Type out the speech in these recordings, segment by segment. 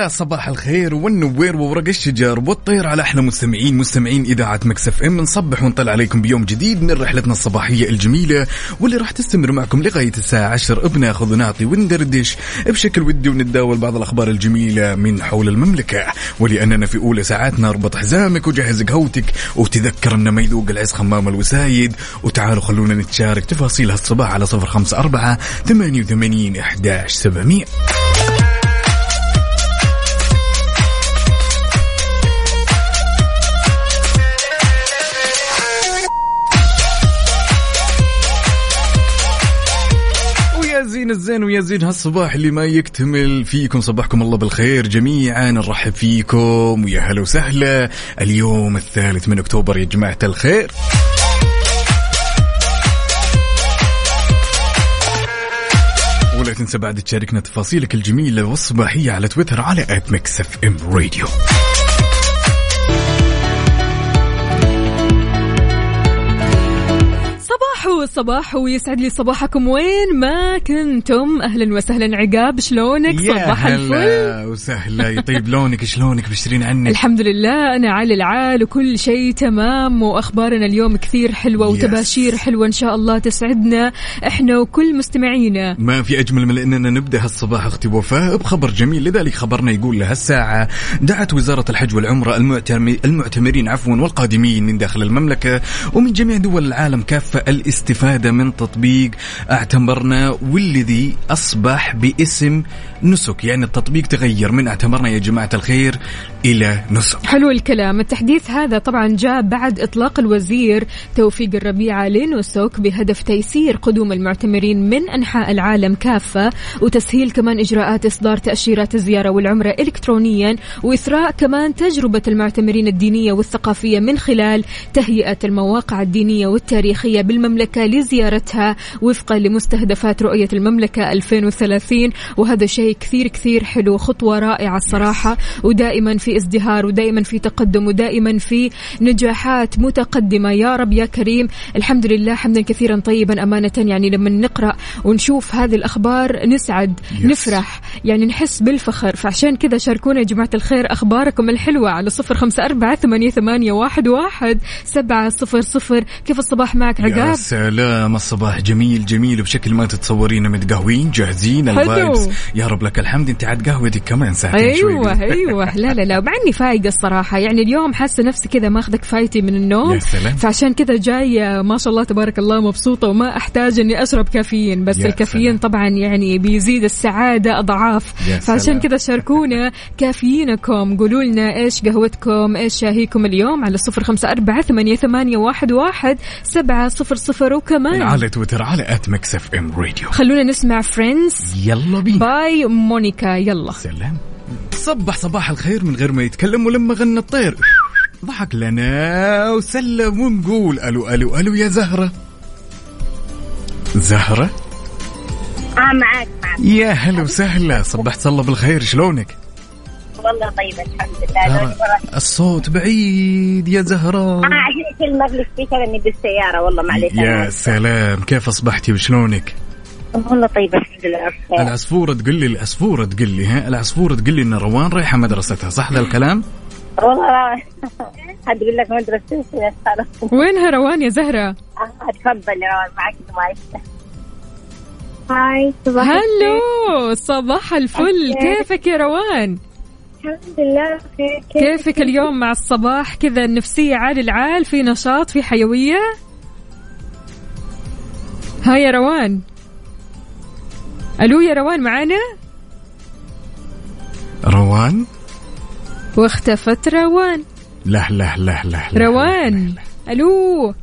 يا صباح الخير والنوير وورق الشجر والطير على أحلى مستمعين مستمعين إذاعة Mix FM. نصبح ونطلع عليكم بيوم جديد من رحلتنا الصباحية الجميلة واللي راح تستمر معكم لغاية الساعة 10 بناخذ ونعطي وندردش بشكل ودي ونتداول بعض الأخبار الجميلة من حول المملكة. ولأننا في أولى ساعاتنا اربط حزامك وجهز قهوتك وتذكر أن ما يذوق العز خمام الوسايد. وتعالوا خلونا نتشارك تفاصيل هالصباح على 054 88 11 700 من الزين زين هالصباح اللي ما يكتمل. فيكم صباحكم الله بالخير جميعا. نرحب فيكم ويا هلا وسهلا. اليوم الثالث من أكتوبر يا جماعة الخير. ولا تنسى بعد تشاركنا تفاصيلك الجميلة والصباحية على تويتر على @mixfmradio ام راديو صباحو صباحو يسعد لي صباحكم. وين ما كنتم؟ أهلا وسهلا. عقاب شلونك؟ صباح الفل. هلا وسهلا. يطيب لونك؟ شلونك؟ بشرين عنك؟ الحمد لله. أنا على العال وكل شيء تمام وأخبارنا اليوم كثير حلوة. وتباشير حلوة إن شاء الله تسعدنا إحنا وكل مستمعينا. ما في أجمل من أننا نبدأ هالصباح أختي وفاء بخبر جميل. لذلك خبرنا يقول لهالساعة دعت وزارة الحج المعتم- المعتمرين عفوا والقادمين من داخل المملكة ومن جميع دول العالم كافة الاستفادة من تطبيق اعتمرنا والذي أصبح باسم نسك يعني التطبيق تغير. من اعتمرنا يا جماعة الخير إلى نسك. حلو الكلام. التحديث هذا طبعا جاء بعد إطلاق الوزير توفيق الربيعة لنسك بهدف تيسير قدوم المعتمرين من أنحاء العالم كافة وتسهيل كمان إجراءات إصدار تأشيرات الزيارة والعمرة إلكترونيا وإثراء كمان تجربة المعتمرين الدينية والثقافية من خلال تهيئة المواقع الدينية والتاريخية بالمملكة لزيارتها وفقا لمستهدفات رؤية المملكة 2030 وهذا شيء كثير كثير حلو خطوة رائعة الصراحة ودائما في ازدهار ودائما في تقدم ودائما في نجاحات متقدمة. يا رب يا كريم الحمد لله حمدا كثيرا طيبا أمانة. يعني لما نقرأ ونشوف هذه الأخبار نسعد Yes. نفرح يعني نحس بالفخر. فعشان كذا شاركونا يا جماعة الخير أخباركم الحلوة على صفر خمسة أربعة ثمانية, ثمانية واحد, واحد سبعة صفر صفر. كيف الصباح معك يا عقاب؟ سلام الصباح جميل جميل وبشكل ما تتصورين متقهوين جاهزين. الفايبس. يا رب لك الحمد انت عاد قهوتك كمان ساعتين شوي. أيوه أيوه. لا لا لا مع إني فايقة الصراحة. يعني اليوم حاسة نفسي كذا ماخذه كفايتي من النوم. يا سلام. فعشان كذا جاية ما شاء الله تبارك الله مبسوطة وما أحتاج إني أشرب كافيين. بس الكافيين سلام. طبعا يعني بيزيد السعادة أضعاف. فعشان. كذا شاركونا كافيينكم. قولوا لنا إيش قهوتكم إيش شاهيكم اليوم على صفر خمسة أربعة ثمانية, ثمانية واحد, واحد سبعة صفر صفر. وكمان على تويتر على at Mix FM Radio خلونا نسمع Friends يلا بينا. by Monica يلا. سلام. صبح صباح الخير من غير ما يتكلم ولما غنى الطير. ضحك لنا وسلم ونقول ألو ألو ألو يا زهرة. زهرة؟ آه معاك معاك. يا هلا وسهلا. صبحت الله بالخير. شلونك؟ والله طيبة الحمد لله. الصوت بعيد يا زهرة. آه عشان كلمة بالسبيكر إني بالسيارة والله معليش. يا سلام. كيف أصبحتي وشلونك؟ والله طيبة الحمد لله. العصفورة تقول لي العصفورة تقول لي ها؟ العصفورة تقول لي إن روان رايحة مدرستها صح ذا الكلام؟ والله حد يقول لك مدرسة خلاص وينها روان يا زهرة؟ آه، تفضل يا روان معك معك هاي صباح. هلو صباح الفل. كيفك يا روان؟ الحمد لله بخير. كيفك؟ اليوم مع الصباح؟ كذا النفسية عال العال في نشاط في حيوية؟ ها يا روان. ألو يا روان معانا؟ روان؟ واختفت روان. لا لا لا لا, لا روان. ألو.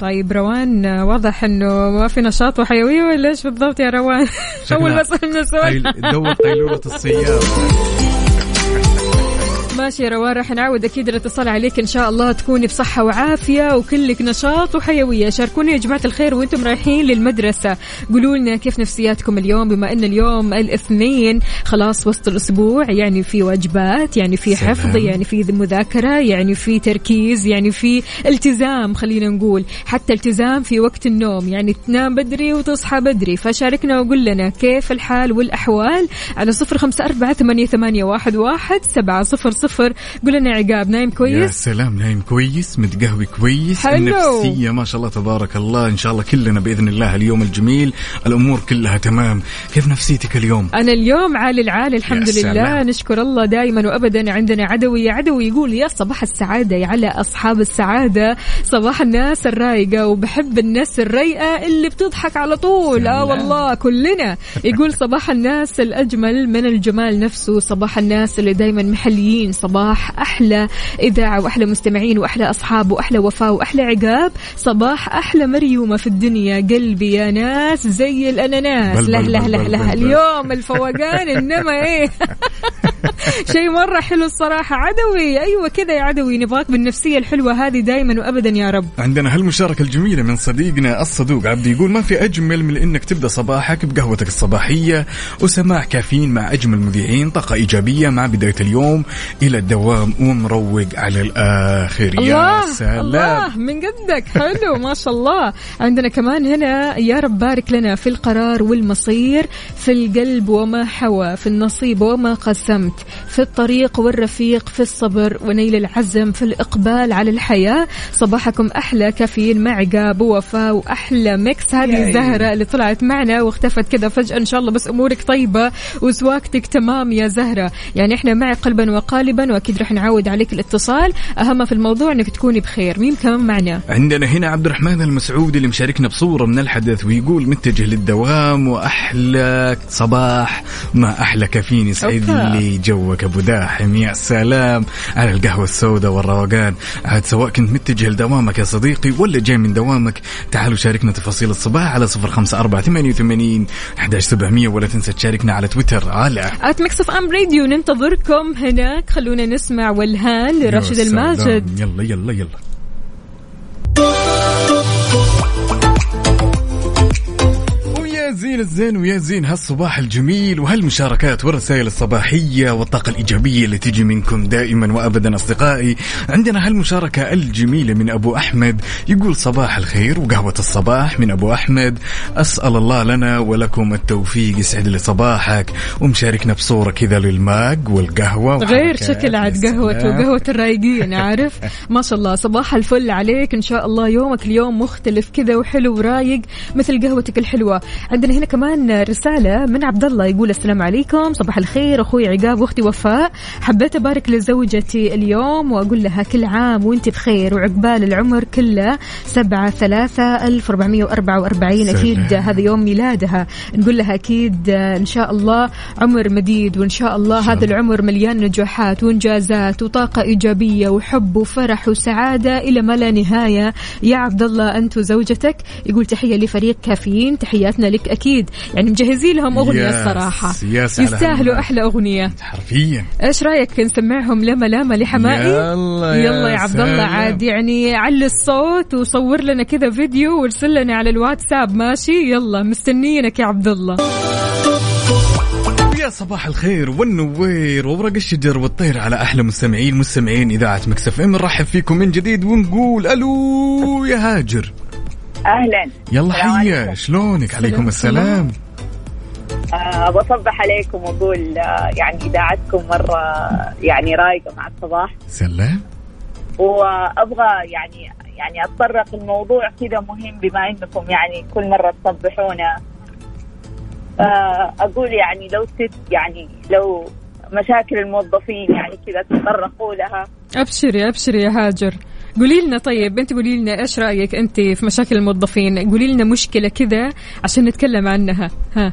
طيب روان واضح إنه ما في نشاط وحيويه ولا إيش بالضبط يا روان؟ أول ما سألنا سؤال. دور قيلولة الصيام. ماشي يا روان راح نعود أكيد الاتصال عليك إن شاء الله تكوني بصحة وعافية وكلك نشاط وحيوية. شاركوني يا جماعة الخير وأنتم رايحين للمدرسة. قولوا لنا كيف نفسياتكم اليوم؟ بما إن اليوم الاثنين خلاص وسط الأسبوع يعني في واجبات يعني في. حفظ يعني في مذاكرة يعني في تركيز يعني في التزام خلينا نقول. حتى التزام في وقت النوم يعني تنام بدري وتصحى بدري. فشاركنا وقول لنا كيف الحال والأحوال على صفر خمسة أربعة ثمانية, ثمانية واحد, واحد سبعة صفر صفر قول لنا عقاب نايم يا كويس سلام نايم كويس متقهوي كويس حلو. النفسية ما شاء الله تبارك الله إن شاء الله كلنا بإذن الله اليوم الجميل الأمور كلها تمام. كيف نفسيتك اليوم؟ أنا اليوم عالي العالي الحمد يا لله. سلام. نشكر الله دائما وأبدا عندنا عدوي. يا عدوي يقول يا صباح السعادة يا على أصحاب السعادة. صباح الناس الرايقة وبحب الناس الرايقة اللي بتضحك على طول. آه. والله كلنا. يقول صباح الناس الأجمل من الجمال نفسه صباح الناس اللي دائما محليين. صباح. أحلى إذاعة وأحلى مستمعين وأحلى أصحاب وأحلى وفاء وأحلى عقاب. صباح أحلى مريومة في الدنيا. قلبي يا ناس زي الأناناس. لا لا لا لا. اليوم الفوقان إنما إيه؟ شيء مرة حلو الصراحة. عدوي. أيوه كذا يا عدوي. نبغاك بالنفسية الحلوة هذه دائما وابدا يا رب. عندنا هالمشاركة الجميلة من صديقنا الصدوق عبد يقول ما في أجمل من إنك تبدأ صباحك بقهوتك الصباحية وسماع كافيين مع أجمل مذيعين طاقة إيجابية مع بداية اليوم إلى الدوام ومروق على الآخر. يا سلام. الله من قدك حلو ما شاء الله. عندنا كمان هنا يا رب بارك لنا في القرار والمصير في القلب وما حوى في النصيب وما قسمت في الطريق والرفيق في الصبر ونيل العزم في الإقبال على الحياة. صباحكم أحلى كافيين مع عقاب ووفاء وأحلى ميكس. هذه زهرة اللي طلعت معنا واختفت كذا فجأة. إن شاء الله بس أمورك طيبة وسواقتك تمام يا زهرة. يعني إحنا معي قلبا وقالبا. وأكيد رح نعود عليك الاتصال. أهم في الموضوع إنك تكوني بخير. مين كمان معنا؟ عندنا هنا عبد الرحمن المسعودي اللي مشاركنا بصورة من الحدث ويقول متجه للدوام وأحلى صباح مع أحلى كافيين يسعد. لي جوك أبو داحم. يا سلام. على القهوة السوداء والروقان. عاد سواء كنت متجه لدوامك يا صديقي ولا جاي من دوامك تعالوا شاركنا تفاصيل الصباح على صفر خمسة أربعة ثمانية وثمانين أحد سبعمية ولا تنسى تشاركنا على تويتر على FM Radio ننتظركم هناك. خلونا نسمع والهان لراشد. الماجد يلا يلا يلا زين الزين ويا زين هالصباح الجميل وهالمشاركات والرسائل الصباحية والطاقة الإيجابية اللي تجي منكم دائما وأبدا أصدقائي. عندنا هالمشاركة الجميلة من أبو أحمد يقول صباح الخير وقهوة الصباح من أبو أحمد. أسأل الله لنا ولكم التوفيق يسعد لي صباحك ومشاركنا بصورة كذا للماج والقهوة غير. شكل عاد يا قهوته سلام. قهوة الرايقين عارف؟ ما شاء الله. صباح الفل عليك. إن شاء الله يومك اليوم مختلف كذا وحلو ورايق مثل قهوتك الحلوة. عندنا هنا كمان رسالة من عبد الله يقول السلام عليكم صباح الخير. أخوي عقاب وأختي وفاء حبيت أبارك لزوجتي اليوم وأقول لها كل عام وأنت بخير وعقبال العمر كله. سبعة ثلاثة ألف أربعمية وأربعة وأربعين. أكيد. هذا يوم ميلادها. نقول لها أكيد إن شاء الله عمر مديد وإن شاء الله شاء هذا. العمر مليان نجاحات وإنجازات وطاقة إيجابية وحب وفرح وسعادة إلى ما لا نهاية. يا عبد الله أنت وزوجتك. يقول تحية لفريق كافيين تحياتنا لك أكيد. يعني مجهزين لهم أغنية ياس- الصراحة. ياس يستاهلوا. أحلى أغنية. حرفيا. إيش رأيك نسمعهم لما لما لحمائي؟ يلا يا يلا يا عبد الله. عاد يعني علي الصوت وصور لنا كذا فيديو وارسل لنا على الواتساب. ماشي؟ يلا مستنيينك يا عبد الله. يا صباح الخير والنوير وورق الشجر والطير على أحلى مستمعين مستمعين إذاعة مكسف إم. نرحب فيكم من جديد ونقول ألو يا هاجر. أهلا. يلا حيا عليكم. شلونك؟ عليكم السلام. أه بصبح عليكم وأقول آه، يعني إذاعتكم مرة يعني رايقة مع الصباح. سلام. وأبغى يعني يعني أتطرق الموضوع كذا مهم بما إنكم يعني كل مرة تصبحونا. آه، أقول يعني لو ست يعني لو مشاكل الموظفين يعني كذا تطرقوا لها. أبشري أبشري يا هاجر. قولي لنا طيب انت قولي لنا إيش رأيك أنت في مشاكل الموظفين قولي لنا مشكلة كذا عشان نتكلم عنها ها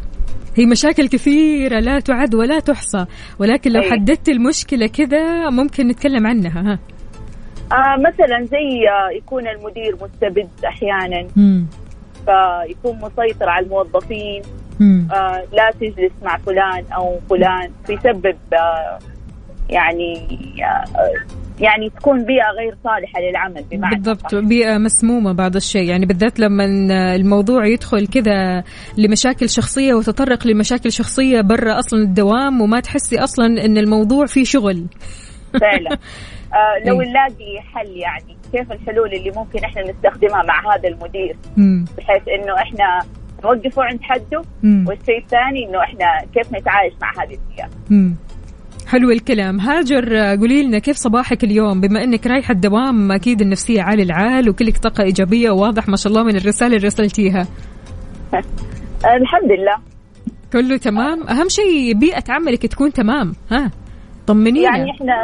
هي مشاكل كثيرة لا تعد ولا تحصى ولكن لو. حددت المشكلة كذا ممكن نتكلم عنها ها آه مثلا زي آه يكون المدير مستبد أحيانا مم. فيكون مسيطر على الموظفين. آه لا تجلس مع فلان أو فلان فيسبب آه يعني آه يعني تكون بيئة غير صالحة للعمل بمعنى بالضبط صح. بيئة مسمومة بعض الشيء يعني بالذات لما الموضوع يدخل كذا لمشاكل شخصية وتطرق لمشاكل شخصية برا أصلا الدوام وما تحسي أصلا أن الموضوع فيه شغل فعلا آه لو إيه. نلاقي حل يعني كيف الحلول اللي ممكن إحنا نستخدمها مع هذا المدير. بحيث إنه إحنا نوقفه عند حده. والشيء الثاني إنه إحنا كيف نتعايش مع هذه البيئة مم. حلو الكلام. هاجر آه، قولي لنا كيف صباحك اليوم؟ بما إنك رايحه الدوام أكيد النفسية عالي العال وكلك طاقة إيجابية وواضح ما شاء الله من الرسالة اللي رسلتيها. الحمد لله. كله تمام؟ أهم شيء بيئة عملك تكون تمام. ها طمنينا. يعني إحنا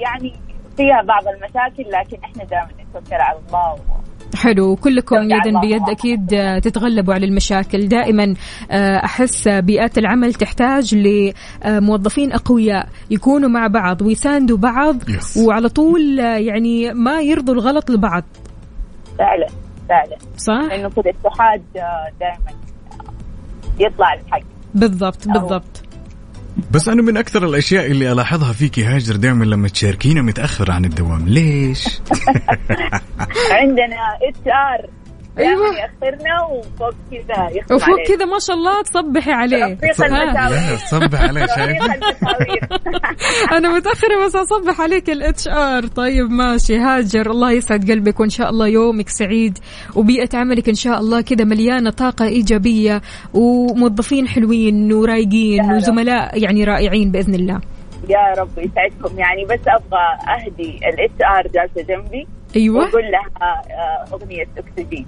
يعني فيها بعض المشاكل لكن إحنا دائما نتوكل على الله و... حلو. كلكم يدا الله. بيد أكيد آه، تتغلبوا على المشاكل. دائما آه، أحس بيئات العمل تحتاج لموظفين أقوياء. يكونوا مع بعض ويساندوا بعض Yes. وعلى طول آه، يعني ما يرضوا الغلط لبعض. فعلا فعلا. صح؟ لأنه في الاتحاد دائما يطلع الحق. بالضبط أو- بالضبط. بس أنا من أكثر الأشياء اللي ألاحظها فيك هاجر دائما لما تشاركينا متأخر عن الدوام. ليش؟ عندنا HR. أيوة. ياخرنا وفوق كذا يختم وفوق. كذا ما شاء الله تصبحي عليه. تطبيق ها. المساوئ لا صبح عليه شايف أنا متأخرة بس أصبح عليك ال HR طيب ماشي. هاجر. الله يسعد قلبك وإن شاء الله يومك سعيد. وبيئة عملك إن شاء الله كذا مليانة طاقة إيجابية وموظفين حلوين ورايقين. وزملاء يعني رائعين بإذن الله. يا رب يسعدكم. يعني بس أبغى أهدي ال HR جالسة جنبي أيوه. وأقول لها آه، أغنية أكسجين.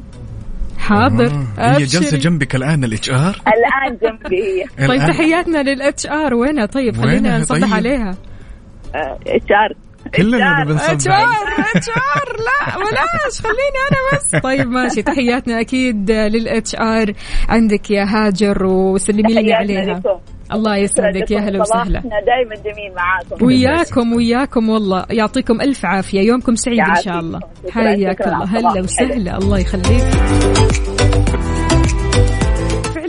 حاضر. آه، هي جالسة. جنبك الآن الاتش ار الآن جنبي هي. طيب تحياتنا لل HR وينها؟ طيب خلينا نصبح طيب؟ عليها. اتش ار كلنا نبي اتش نصبح ار اتش ار لا بلاش. خليني أنا بس. طيب ماشي. تحياتنا أكيد لل HR. عندك يا هاجر وسلمي لي عليها. لكم. الله يسعدك. يا هلا وسهلا. إحنا دائما جميل معاكم. وياكم وياكم والله. يعطيكم ألف عافية. يومكم سعيد إن شاء. الله. حياك الله. هلا وسهلا. الله يخليك.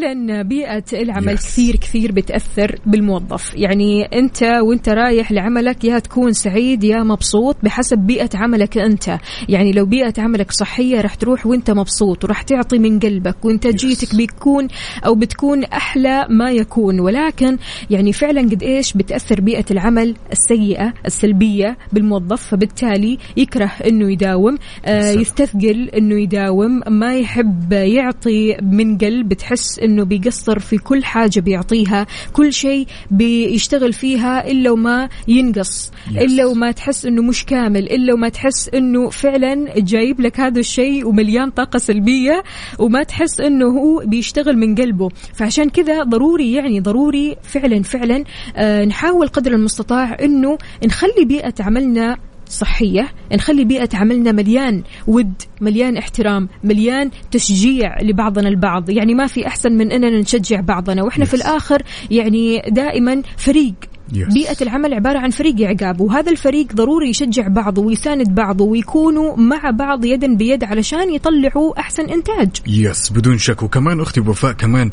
فعلا بيئة العمل Yes. كثير كثير بتأثر بالموظف يعني أنت وأنت رايح لعملك يا تكون سعيد يا مبسوط بحسب بيئة عملك أنت يعني لو بيئة عملك صحية رح تروح وأنت مبسوط ورح تعطي من قلبك وإنتاجيتك بيكون أو بتكون أحلى ما يكون ولكن يعني فعلا قد إيش بتأثر بيئة العمل السيئة السلبية بالموظف فبالتالي يكره أنه يداوم آه. يستثقل أنه يداوم ما يحب يعطي من قلب تحس أنه بيقصر في كل حاجة بيعطيها كل شيء بيشتغل فيها إلا وما ينقص Yes. إلا وما تحس أنه مش كامل إلا وما تحس أنه فعلا جايب لك هذا الشيء ومليان طاقة سلبية وما تحس أنه هو بيشتغل من قلبه فعشان كذا ضروري يعني ضروري فعلا فعلا آه نحاول قدر المستطاع أنه نخلي بيئة عملنا صحية. نخلي بيئة عملنا مليان ود مليان احترام مليان تشجيع لبعضنا البعض. يعني ما في أحسن من أننا نشجع بعضنا. وإحنا في. الآخر يعني دائما فريق. Yes. بيئة العمل عبارة عن فريق عقاب وهذا الفريق ضروري يشجع بعضه ويساند بعضه ويكونوا مع بعض يدا بيد علشان يطلعوا أحسن إنتاج يس بدون شك وكمان أختي وفاء كمان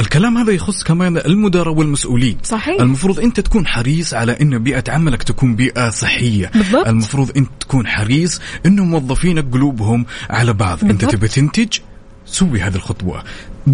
الكلام هذا يخص كمان المدراء والمسؤولين صحيح. المفروض أنت تكون حريص على إن بيئة عملك تكون بيئة صحية بالضبط. المفروض أنت تكون حريص انه موظفينك قلوبهم على بعض بالضبط. تبي تنتج سوي هذه الخطوة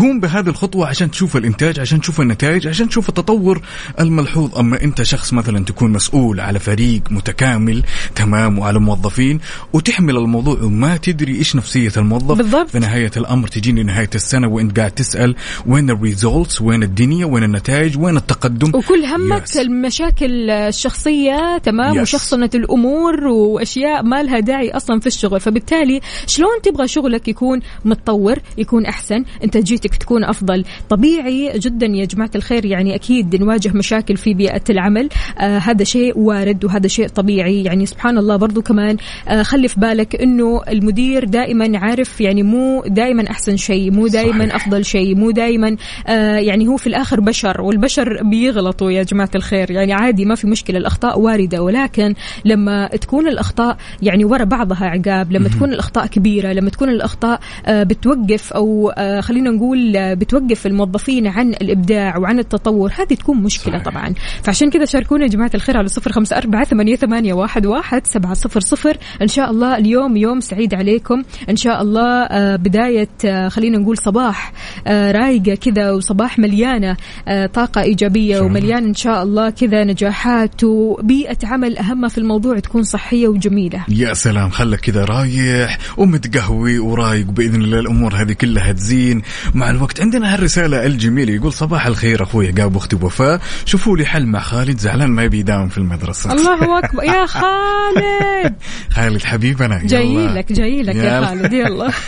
قوم بهذه الخطوة عشان تشوف الإنتاج عشان تشوف النتائج عشان تشوف التطور الملحوظ أما أنت شخص مثلا تكون مسؤول على فريق متكامل تمام وعلى موظفين وتحمل الموضوع وما تدري إيش نفسية الموظف بالضبط. في نهاية الأمر تجيني نهاية السنة وأنت قاعد تسأل وين الريزولتس وين الدنيا وين النتائج وين التقدم وكل همك Yes. المشاكل الشخصية تمام Yes. وشخصنة الأمور وأشياء ما لها داعي أصلا في الشغل فبالتالي شلون تبغى شغلك يكون متطور يكون أحسن إنتاجيتك إنتاجيتك تكون أفضل. طبيعي جدا يا جماعة الخير يعني أكيد نواجه مشاكل في بيئة العمل. آه هذا شيء وارد وهذا شيء طبيعي. يعني سبحان الله برضو كمان آه خلي في بالك أنه المدير دائما عارف يعني مو دائما أحسن شيء مو دائما. أفضل شيء مو دائما آه يعني هو في الآخر بشر والبشر بيغلطوا يا جماعة الخير. يعني عادي ما في مشكلة الأخطاء واردة. ولكن لما تكون الأخطاء يعني ورا بعضها عقاب لما تكون الأخطاء كبيرة لما تكون الأخطاء آه بتوقف أو آه خلينا نقول آه بتوقف الموظفين عن الإبداع وعن التطور. هذه تكون مشكلة صحيح. طبعا. فعشان كذا شاركونا يا جماعة الخير على صفر خمسة أربعة ثمانية, ثمانية واحد, واحد سبعة صفر صفر. إن شاء الله اليوم يوم سعيد عليكم. إن شاء الله آه بداية آه خلينا نقول صباح رايقة كذا وصباح مليانة طاقة إيجابية شاء الله. ومليان إن شاء الله كذا نجاحات. وبيئة عمل أهم في الموضوع تكون صحية وجميلة. يا سلام خلك كذا رايح ومتقهوي ورايق بإذن الله. الأمور هذه كلها تزين. مع الوقت. عندنا هالرسالة الجميلة يقول صباح الخير أخوي عقاب واختي وفاء شوفوا لي حل مع خالد زعلان ما يبي يداوم في المدرسة. الله أكبر. يا خالد! خالد حبيبنا جاي. لك جاي لك يا. خالد يلا.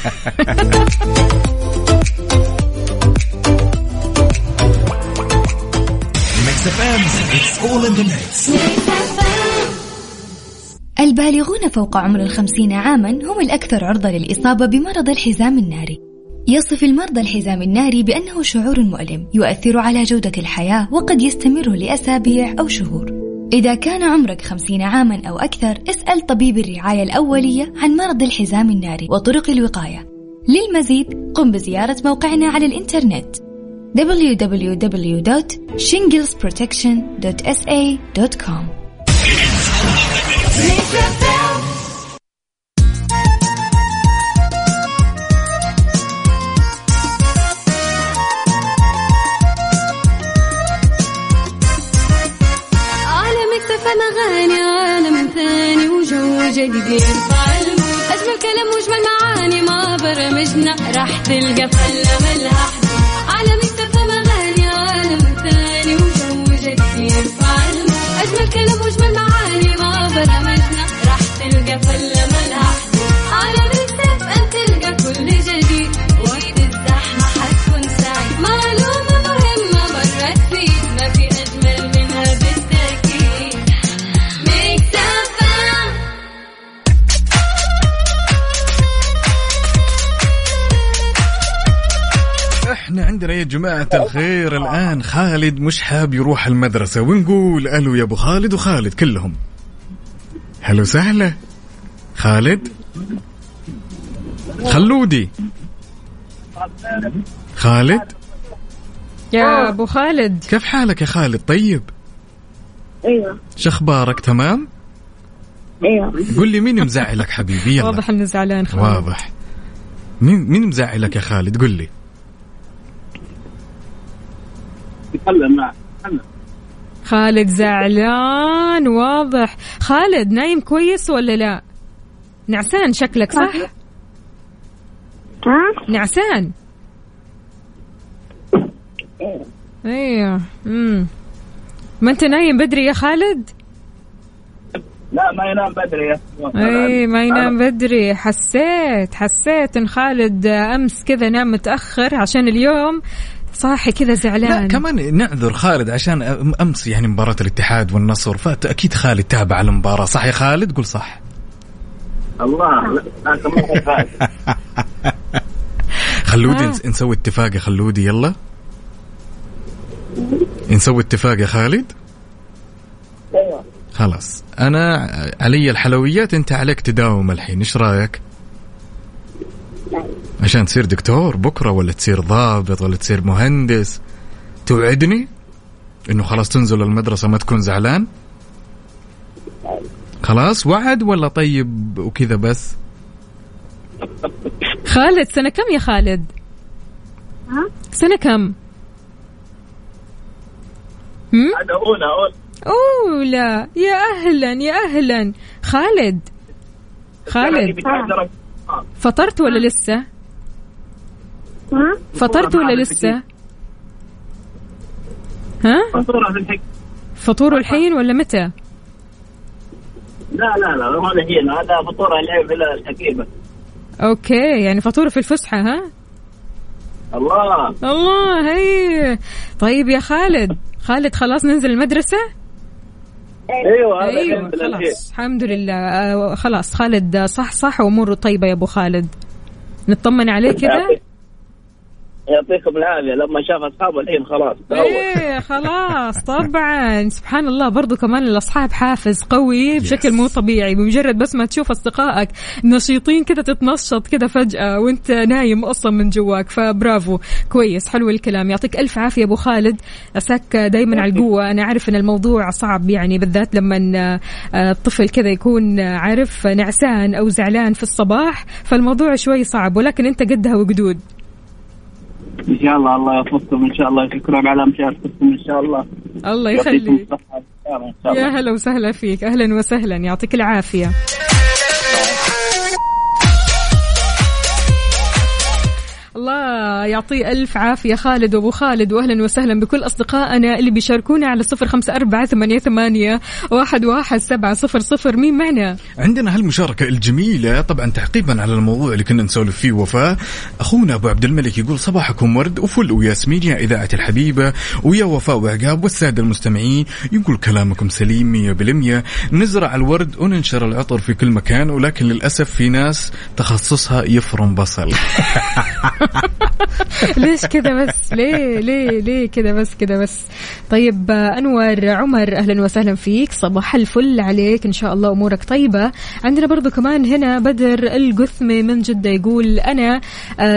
البالغون فوق عمر الخمسين عاما هم الأكثر عرضة للإصابة بمرض الحزام الناري. يصف المرضى الحزام الناري بأنه شعور مؤلم يؤثر على جودة الحياة وقد يستمر لأسابيع أو شهور. إذا كان عمرك خمسين عاما أو أكثر اسأل طبيب الرعاية الأولية عن مرض الحزام الناري وطرق الوقاية. للمزيد قم بزيارة موقعنا على الإنترنت www.shinglesprotection.sa.com اكتفى اغاني عالم ثاني وجو جديد يرفع ال mood أجمل كلام وأجمل معاني ما برمجنا. راح تلقى فله ملها حدود عالم ثاني وجو جديد يرفع ال mood أجمل كلام وأجمل معاني ما برمجنا. راح تلقى عندنا يا جماعة الخير. الآن خالد مش حاب يروح المدرسة ونقول ألو يا أبو خالد وخالد كلهم. هلو سهلة خالد؟ خلودي. خالد؟ يا أبو خالد. كيف حالك يا خالد؟ طيب؟ أيوه. شخبارك تمام؟ أيوه. قل لي مين مزعلك حبيبي؟ يلا. واضح إنه زعلان خالد. واضح. مين مين مزعلك يا خالد؟ قل لي. خالد زعلان واضح. خالد نايم كويس ولا لا؟ نعسان شكلك صح؟ ها؟ نعسان. أيوه. امم ما انت نايم بدري يا خالد؟ لا ما ينام بدري يا اي ما ينام بدري. حسيت حسيت إن خالد أمس كذا نام متأخر عشان اليوم. صاحي كذا لا زعلان. كمان نعذر خالد عشان أمس يعني مباراة الاتحاد والنصر فأكيد خالد تابع المباراة صح يا خالد؟ قل صح. الله لا لا خلودي آه. نس- نسوي اتفاق يا خلودي يلا. نسوي اتفاق يا خالد؟ أيوه. خلاص. أنا علي الحلويات أنت عليك تداوم الحين إيش رأيك؟ عشان تصير دكتور بكرة ولا تصير ضابط ولا تصير مهندس. توعدني إنه خلاص تنزل المدرسة ما تكون زعلان؟ خلاص وعد ولا طيب وكذا بس؟ خالد سنة كم يا خالد؟ سنة كم؟ هم؟ هذا أولى أولى. أولى. يا أهلا يا أهلا. خالد خالد. بتحضر فطرت ولا لسه؟ فطرت ولا لسه؟ ها؟ في فطور الحين ولا متى؟ لا لا لا ما هنا هذا فطور العيب إلى الحقيبه أوكي يعني فطور في الفسحة ها؟ الله. الله هي. طيب يا خالد خالد خلاص ننزل المدرسة؟ أيوه أيوه خلاص الحمد لله. آه، خلاص خالد صح صح واموره طيبة يا أبو خالد. نطمن عليه كذا يعطيكم العافية لما شاف أصحابه الحين خلاص تروح. إيه خلاص طبعا. سبحان الله برضو كمان الأصحاب حافز قوي بشكل مو طبيعي. بمجرد بس ما تشوف أصدقائك نشيطين كذا تتنشط كذا فجأة وأنت نايم أصلا من جواك. فبرافو كويس حلو الكلام. يعطيك ألف عافية أبو خالد. عساك دايما على القوة. أنا عارف إن الموضوع صعب يعني بالذات لما آه، الطفل كذا يكون آه، عارف نعسان أو زعلان في الصباح فالموضوع شوي صعب. ولكن أنت قدها وقدود. إن شاء الله الله يحفظكم إن شاء الله شكرا على مشاركتكم إن شاء الله. الله يخليك. يا هلا وسهلا فيك أهلا وسهلا يعطيك العافية. الله يعطيه ألف عافية. خالد وأبو خالد وأهلا وسهلا بكل أصدقائنا اللي بيشاركونا على صفر خمسة أربعة ثمانية, ثمانية واحد, واحد سبعة صفر صفر. مين معنا؟ عندنا هالمشاركة الجميلة طبعا تعقيبا على الموضوع اللي كنا نسولف فيه وفاء. أخونا أبو عبد الملك يقول صباحكم ورد وفل وياسمين يا إذاعة الحبيبة ويا وفاء وعقاب والسادة المستمعين. يقول كلامكم سليم مية بالمية. نزرع الورد وننشر العطر في كل مكان ولكن للأسف في ناس تخصصها يفرم بصل. ليش كذا بس؟ ليه؟ ليه؟ ليه كذا بس؟ كذا بس. طيب أنور عمر أهلا وسهلا فيك. صباح الفل عليك. إن شاء الله أمورك طيبة. عندنا برضو كمان هنا بدر القثمي من جدة يقول أنا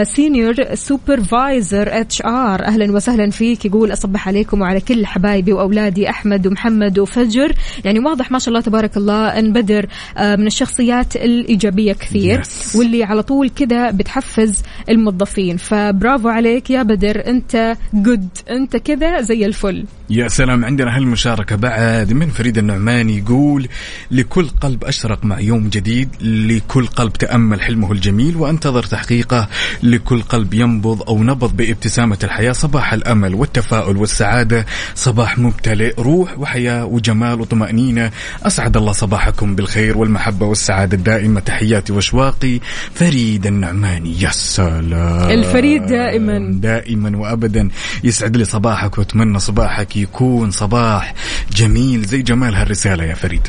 Senior Supervisor HR أهلا وسهلا فيك. يقول أصبح عليكم وعلى كل حبايبي وأولادي أحمد ومحمد وفجر. يعني واضح ما شاء الله تبارك الله إن بدر آه، من الشخصيات الإيجابية كثير. واللي على طول كذا بتحفز الموظفين فبرافو عليك يا بدر انت good انت كذا زي الفل. يا سلام عندنا هالمشاركة بعد من فريد النعماني يقول لكل قلب أشرق مع يوم جديد لكل قلب تأمل حلمه الجميل وأنتظر تحقيقه. لكل قلب ينبض أو نبض بابتسامة الحياة صباح الأمل والتفاؤل والسعادة. صباح ممتلئ روح وحياة وجمال وطمأنينة. أسعد الله صباحكم بالخير والمحبة والسعادة الدائمة. تحياتي وأشواقي فريد النعماني يا سلام. الفريد دائما. دائما وابدا. يسعد لي صباحك وأتمنى صباحك يكون صباح جميل زي جمال هالرساله يا فريد.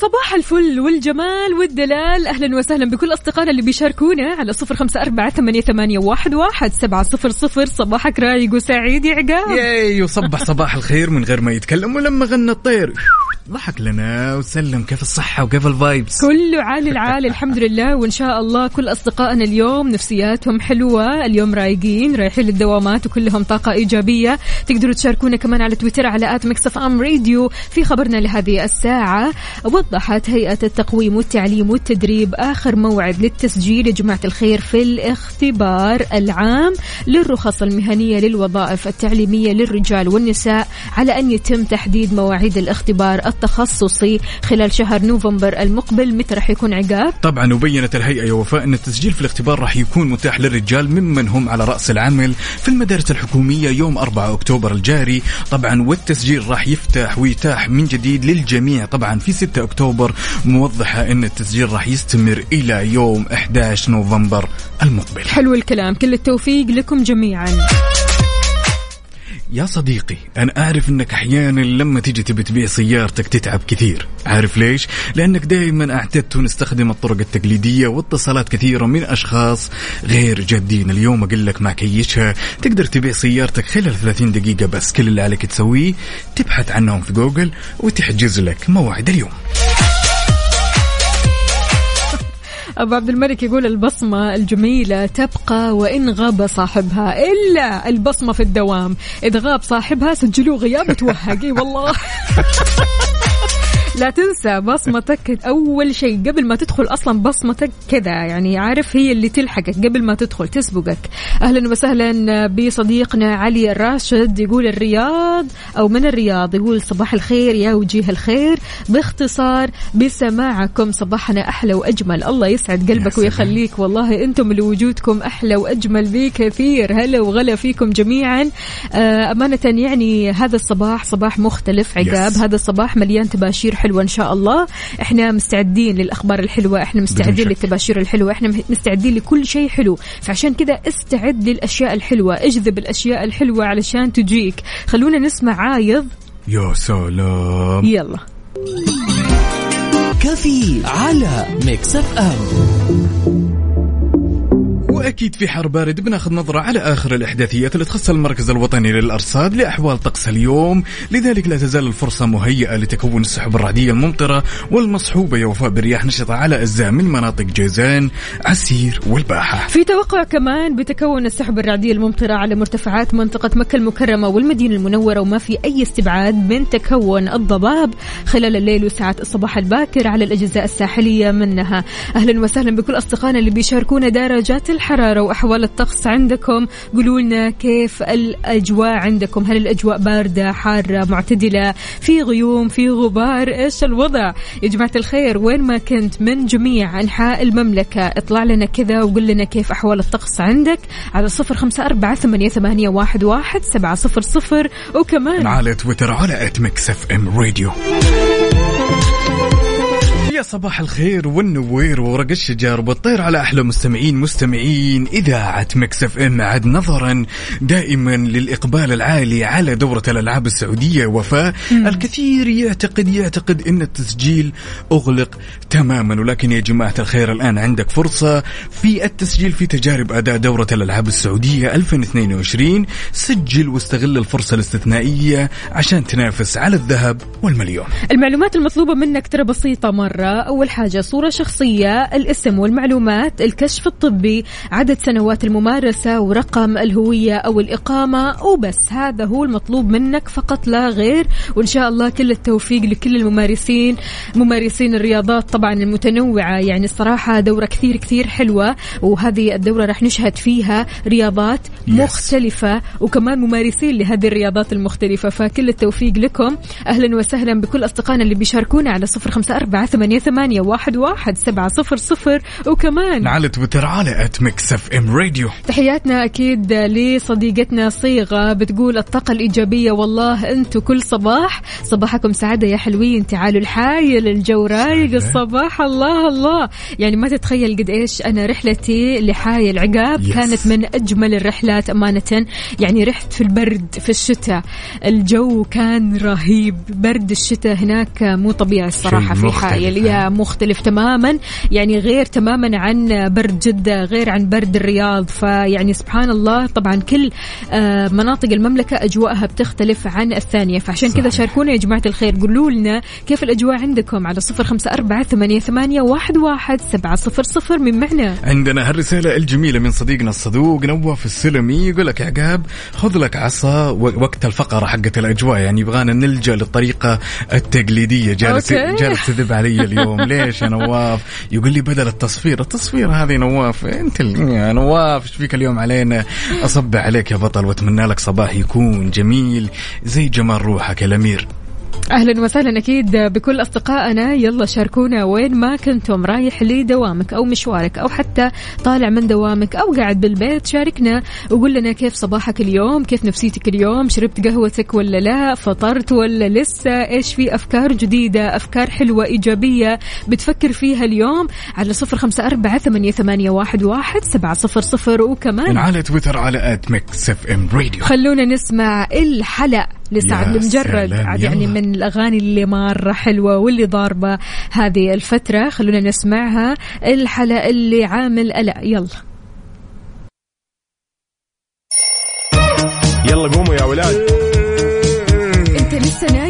صباح الفل والجمال والدلال. أهلا وسهلا بكل أصدقائنا اللي بيشاركونا على صفر خمسة أربعة ثمانية, ثمانية واحد, واحد سبعة صفر صفر. صباحك رايق وسعيد يا عقاب. ياي وصبح صباح الخير من غير ما يتكلم ولما غنى الطير. ضحك لنا وسلم كيف الصحة وكيف ال vibes كله عالي العالي الحمد لله. وإن شاء الله كل أصدقائنا اليوم نفسياتهم حلوة. اليوم رايقين رايحين للدوامات وكلهم طاقة إيجابية. تقدروا تشاركونا كمان على تويتر على at Mix FM Radio في خبرنا لهذه الساعة. وضحت هيئة التقويم والتعليم والتدريب آخر موعد للتسجيل يا جماعة الخير في الاختبار العام للرخص المهنية للوظائف التعليمية للرجال والنساء على أن يتم تحديد مواعيد الاختبار التخصصي خلال شهر نوفمبر المقبل. متى راح يكون عقاب؟ طبعا وبينت الهيئة يا وفاء أن التسجيل في الاختبار راح يكون متاح للرجال ممن هم على رأس العمل في المدارس الحكومية يوم 4 أكتوبر الجاري. طبعا والتسجيل راح يفتح ويتاح من جديد للجميع طبعا في 6 أكتوبر موضحة أن التسجيل راح يستمر إلى يوم 11 نوفمبر المقبل. حلو الكلام كل التوفيق لكم جميعا. يا صديقي أنا أعرف أنك أحيانا لما تيجي تبي تبيع سيارتك تتعب كثير. عارف ليش؟ لأنك دائما أعتدت نستخدم الطرق التقليدية واتصالات كثيرة من أشخاص غير جادين. اليوم أقول لك مع كيشها تقدر تبيع سيارتك خلال 30 دقيقة بس. كل اللي عليك تسويه تبحث عنهم في جوجل وتحجز لك موعد اليوم. أبو عبد الملك يقول البصمة الجميلة تبقى وإن غاب صاحبها إلا البصمة في الدوام. إذا غاب صاحبها سجلوه غياب وتوهق إي والله. لا تنسى بصمتك أول شيء. قبل ما تدخل أصلا بصمتك كذا يعني عارف هي اللي تلحقك قبل ما تدخل تسبقك. أهلا وسهلا بصديقنا علي الراشد يقول الرياض أو من الرياض يقول صباح الخير يا وجيه الخير. باختصار بسماعكم صباحنا أحلى وأجمل. الله يسعد قلبك ويخليك. والله أنتم اللي وجودكم أحلى وأجمل بكثير. هلا وغلا فيكم جميعا. آه، أمانة يعني هذا الصباح صباح مختلف عقاب. Yes. هذا الصباح مليان تباشير حلوة إن شاء الله. إحنا مستعدين للأخبار الحلوة إحنا مستعدين. للتباشير الحلوة إحنا مستعدين لكل شيء حلو. فعشان كذا استعد للأشياء الحلوة اجذب الأشياء الحلوة علشان تجيك. خلونا نسمع عايض. يا سلام. يلا. كفي على Mix FM. وأكيد في حر بارد بناخذ نظرة على آخر الأحداثيات اللي تخص المركز الوطني للأرصاد لأحوال طقس اليوم. لذلك لا تزال الفرصة مهيئة لتكون السحب الرعدية الممطرة والمصحوبة يا وفاء برياح نشطة على أجزاء من مناطق جيزان عسير والباحة. في توقع كمان بتكون السحب الرعدية الممطرة على مرتفعات منطقة مكة المكرمة والمدينة المنورة وما في أي استبعاد من تكون الضباب خلال الليل وساعات الصباح الباكر على الأجزاء الساحلية منها. أهلا وسهلا بكل أصدقائنا اللي بيشاركونا درجات الحراره وأحوال الطقس عندكم. قولوا لنا كيف الأجواء عندكم؟ هل الأجواء باردة حارة معتدلة؟ في غيوم في غبار؟ إيش الوضع؟ يا جماعة الخير وين ما كنت من جميع أنحاء المملكة اطلع لنا كذا وقول لنا كيف أحوال الطقس عندك على صفر خمسة أربعة ثمانية, ثمانية واحد, واحد سبعة صفر صفر. وكمان على تويتر على at Mix FM Radio يا صباح الخير والنوير وورق الشجر والطير على أحلى مستمعين مستمعين إذاعة Mix FM عد نظرا دائما للإقبال العالي على دورة الألعاب السعودية. وفاء الكثير يعتقد يعتقد إن التسجيل أغلق تماما. ولكن يا جماعة الخير الآن عندك فرصة في التسجيل في تجارب أداء دورة الألعاب السعودية 2022 سجل واستغل الفرصة الاستثنائية عشان تنافس على الذهب والمليون. المعلومات المطلوبة منك ترى بسيطة مرة. أول حاجة صورة شخصية الاسم والمعلومات الكشف الطبي عدد سنوات الممارسة ورقم الهوية أو الإقامة. وبس هذا هو المطلوب منك فقط لا غير. وإن شاء الله كل التوفيق لكل الممارسين ممارسين الرياضات طبعا المتنوعة. يعني الصراحة دورة كثير كثير حلوة وهذه الدورة راح نشهد فيها رياضات Yes. مختلفة وكمان ممارسين لهذه الرياضات المختلفة. فكل التوفيق لكم. أهلا وسهلا بكل أصدقائنا اللي بيشاركونا على صفر خمسة أربعة ثمانية, ثمانية واحد, واحد سبعة صفر صفر وكمان على تويتر على at Mix FM Radio تحياتنا أكيد لصديقتنا صيغة بتقول الطاقة الإيجابية والله أنتم كل صباح. صباحكم سعادة يا حلوين تعالوا الحايل الجو رايق الصباح. الله الله. يعني ما تتخيل قد إيش أنا رحلتي لحايل عقاب Yes. كانت من أجمل الرحلات أمانة. يعني رحت في البرد في الشتاء. الجو كان رهيب. برد الشتاء هناك مو طبيعي الصراحة في حايل يا مختلف تماما يعني غير تماما عن برد جدة غير عن برد الرياض. فيعني سبحان الله طبعا كل آه، مناطق المملكة أجواءها بتختلف عن الثانية. فعشان كذا. شاركونا يا جماعة الخير. قولوا لنا كيف الأجواء عندكم على صفر خمسة أربعة ثمانية, ثمانية واحد, واحد سبعة صفر صفر. من معنا. عندنا هالرسالة الجميلة من صديقنا الصدوق نواف السلمي يقول لك يا عقاب خذ لك عصا وقت الفقرة حقت الأجواء. يعني يبغانا نلجأ للطريقة التقليدية. جالس. جالس تذب علي اليوم؟ ليش يا نواف؟ يقول لي بدل التصفير التصفير هذه نواف انت يا نواف إيش فيك اليوم علينا؟ اصب عليك يا بطل وأتمنى لك صباح يكون جميل زي جمال روحك يا الأمير. أهلا وسهلا أكيد بكل أصدقائنا. يلا شاركونا وين ما كنتم رايح لدوامك أو مشوارك أو حتى طالع من دوامك أو قاعد بالبيت شاركنا وقول لنا كيف صباحك اليوم كيف نفسيتك اليوم شربت قهوتك ولا لا فطرت ولا لسه إيش في أفكار جديدة أفكار حلوة إيجابية بتفكر فيها اليوم على صفر خمسة أربعة ثمانية, ثمانية واحد, واحد سبعة صفر صفر. وكمان على تويتر على at Mix FM Radio خلونا نسمع الحلق لسعد المجرد. عاد يعني يلا. من الأغاني اللي مرة حلوة واللي ضاربة هذه الفترة. خلونا نسمعها. الحلق اللي عامل قلق. يلا. يلا قوموا يا ولاد. انت لسه نايم؟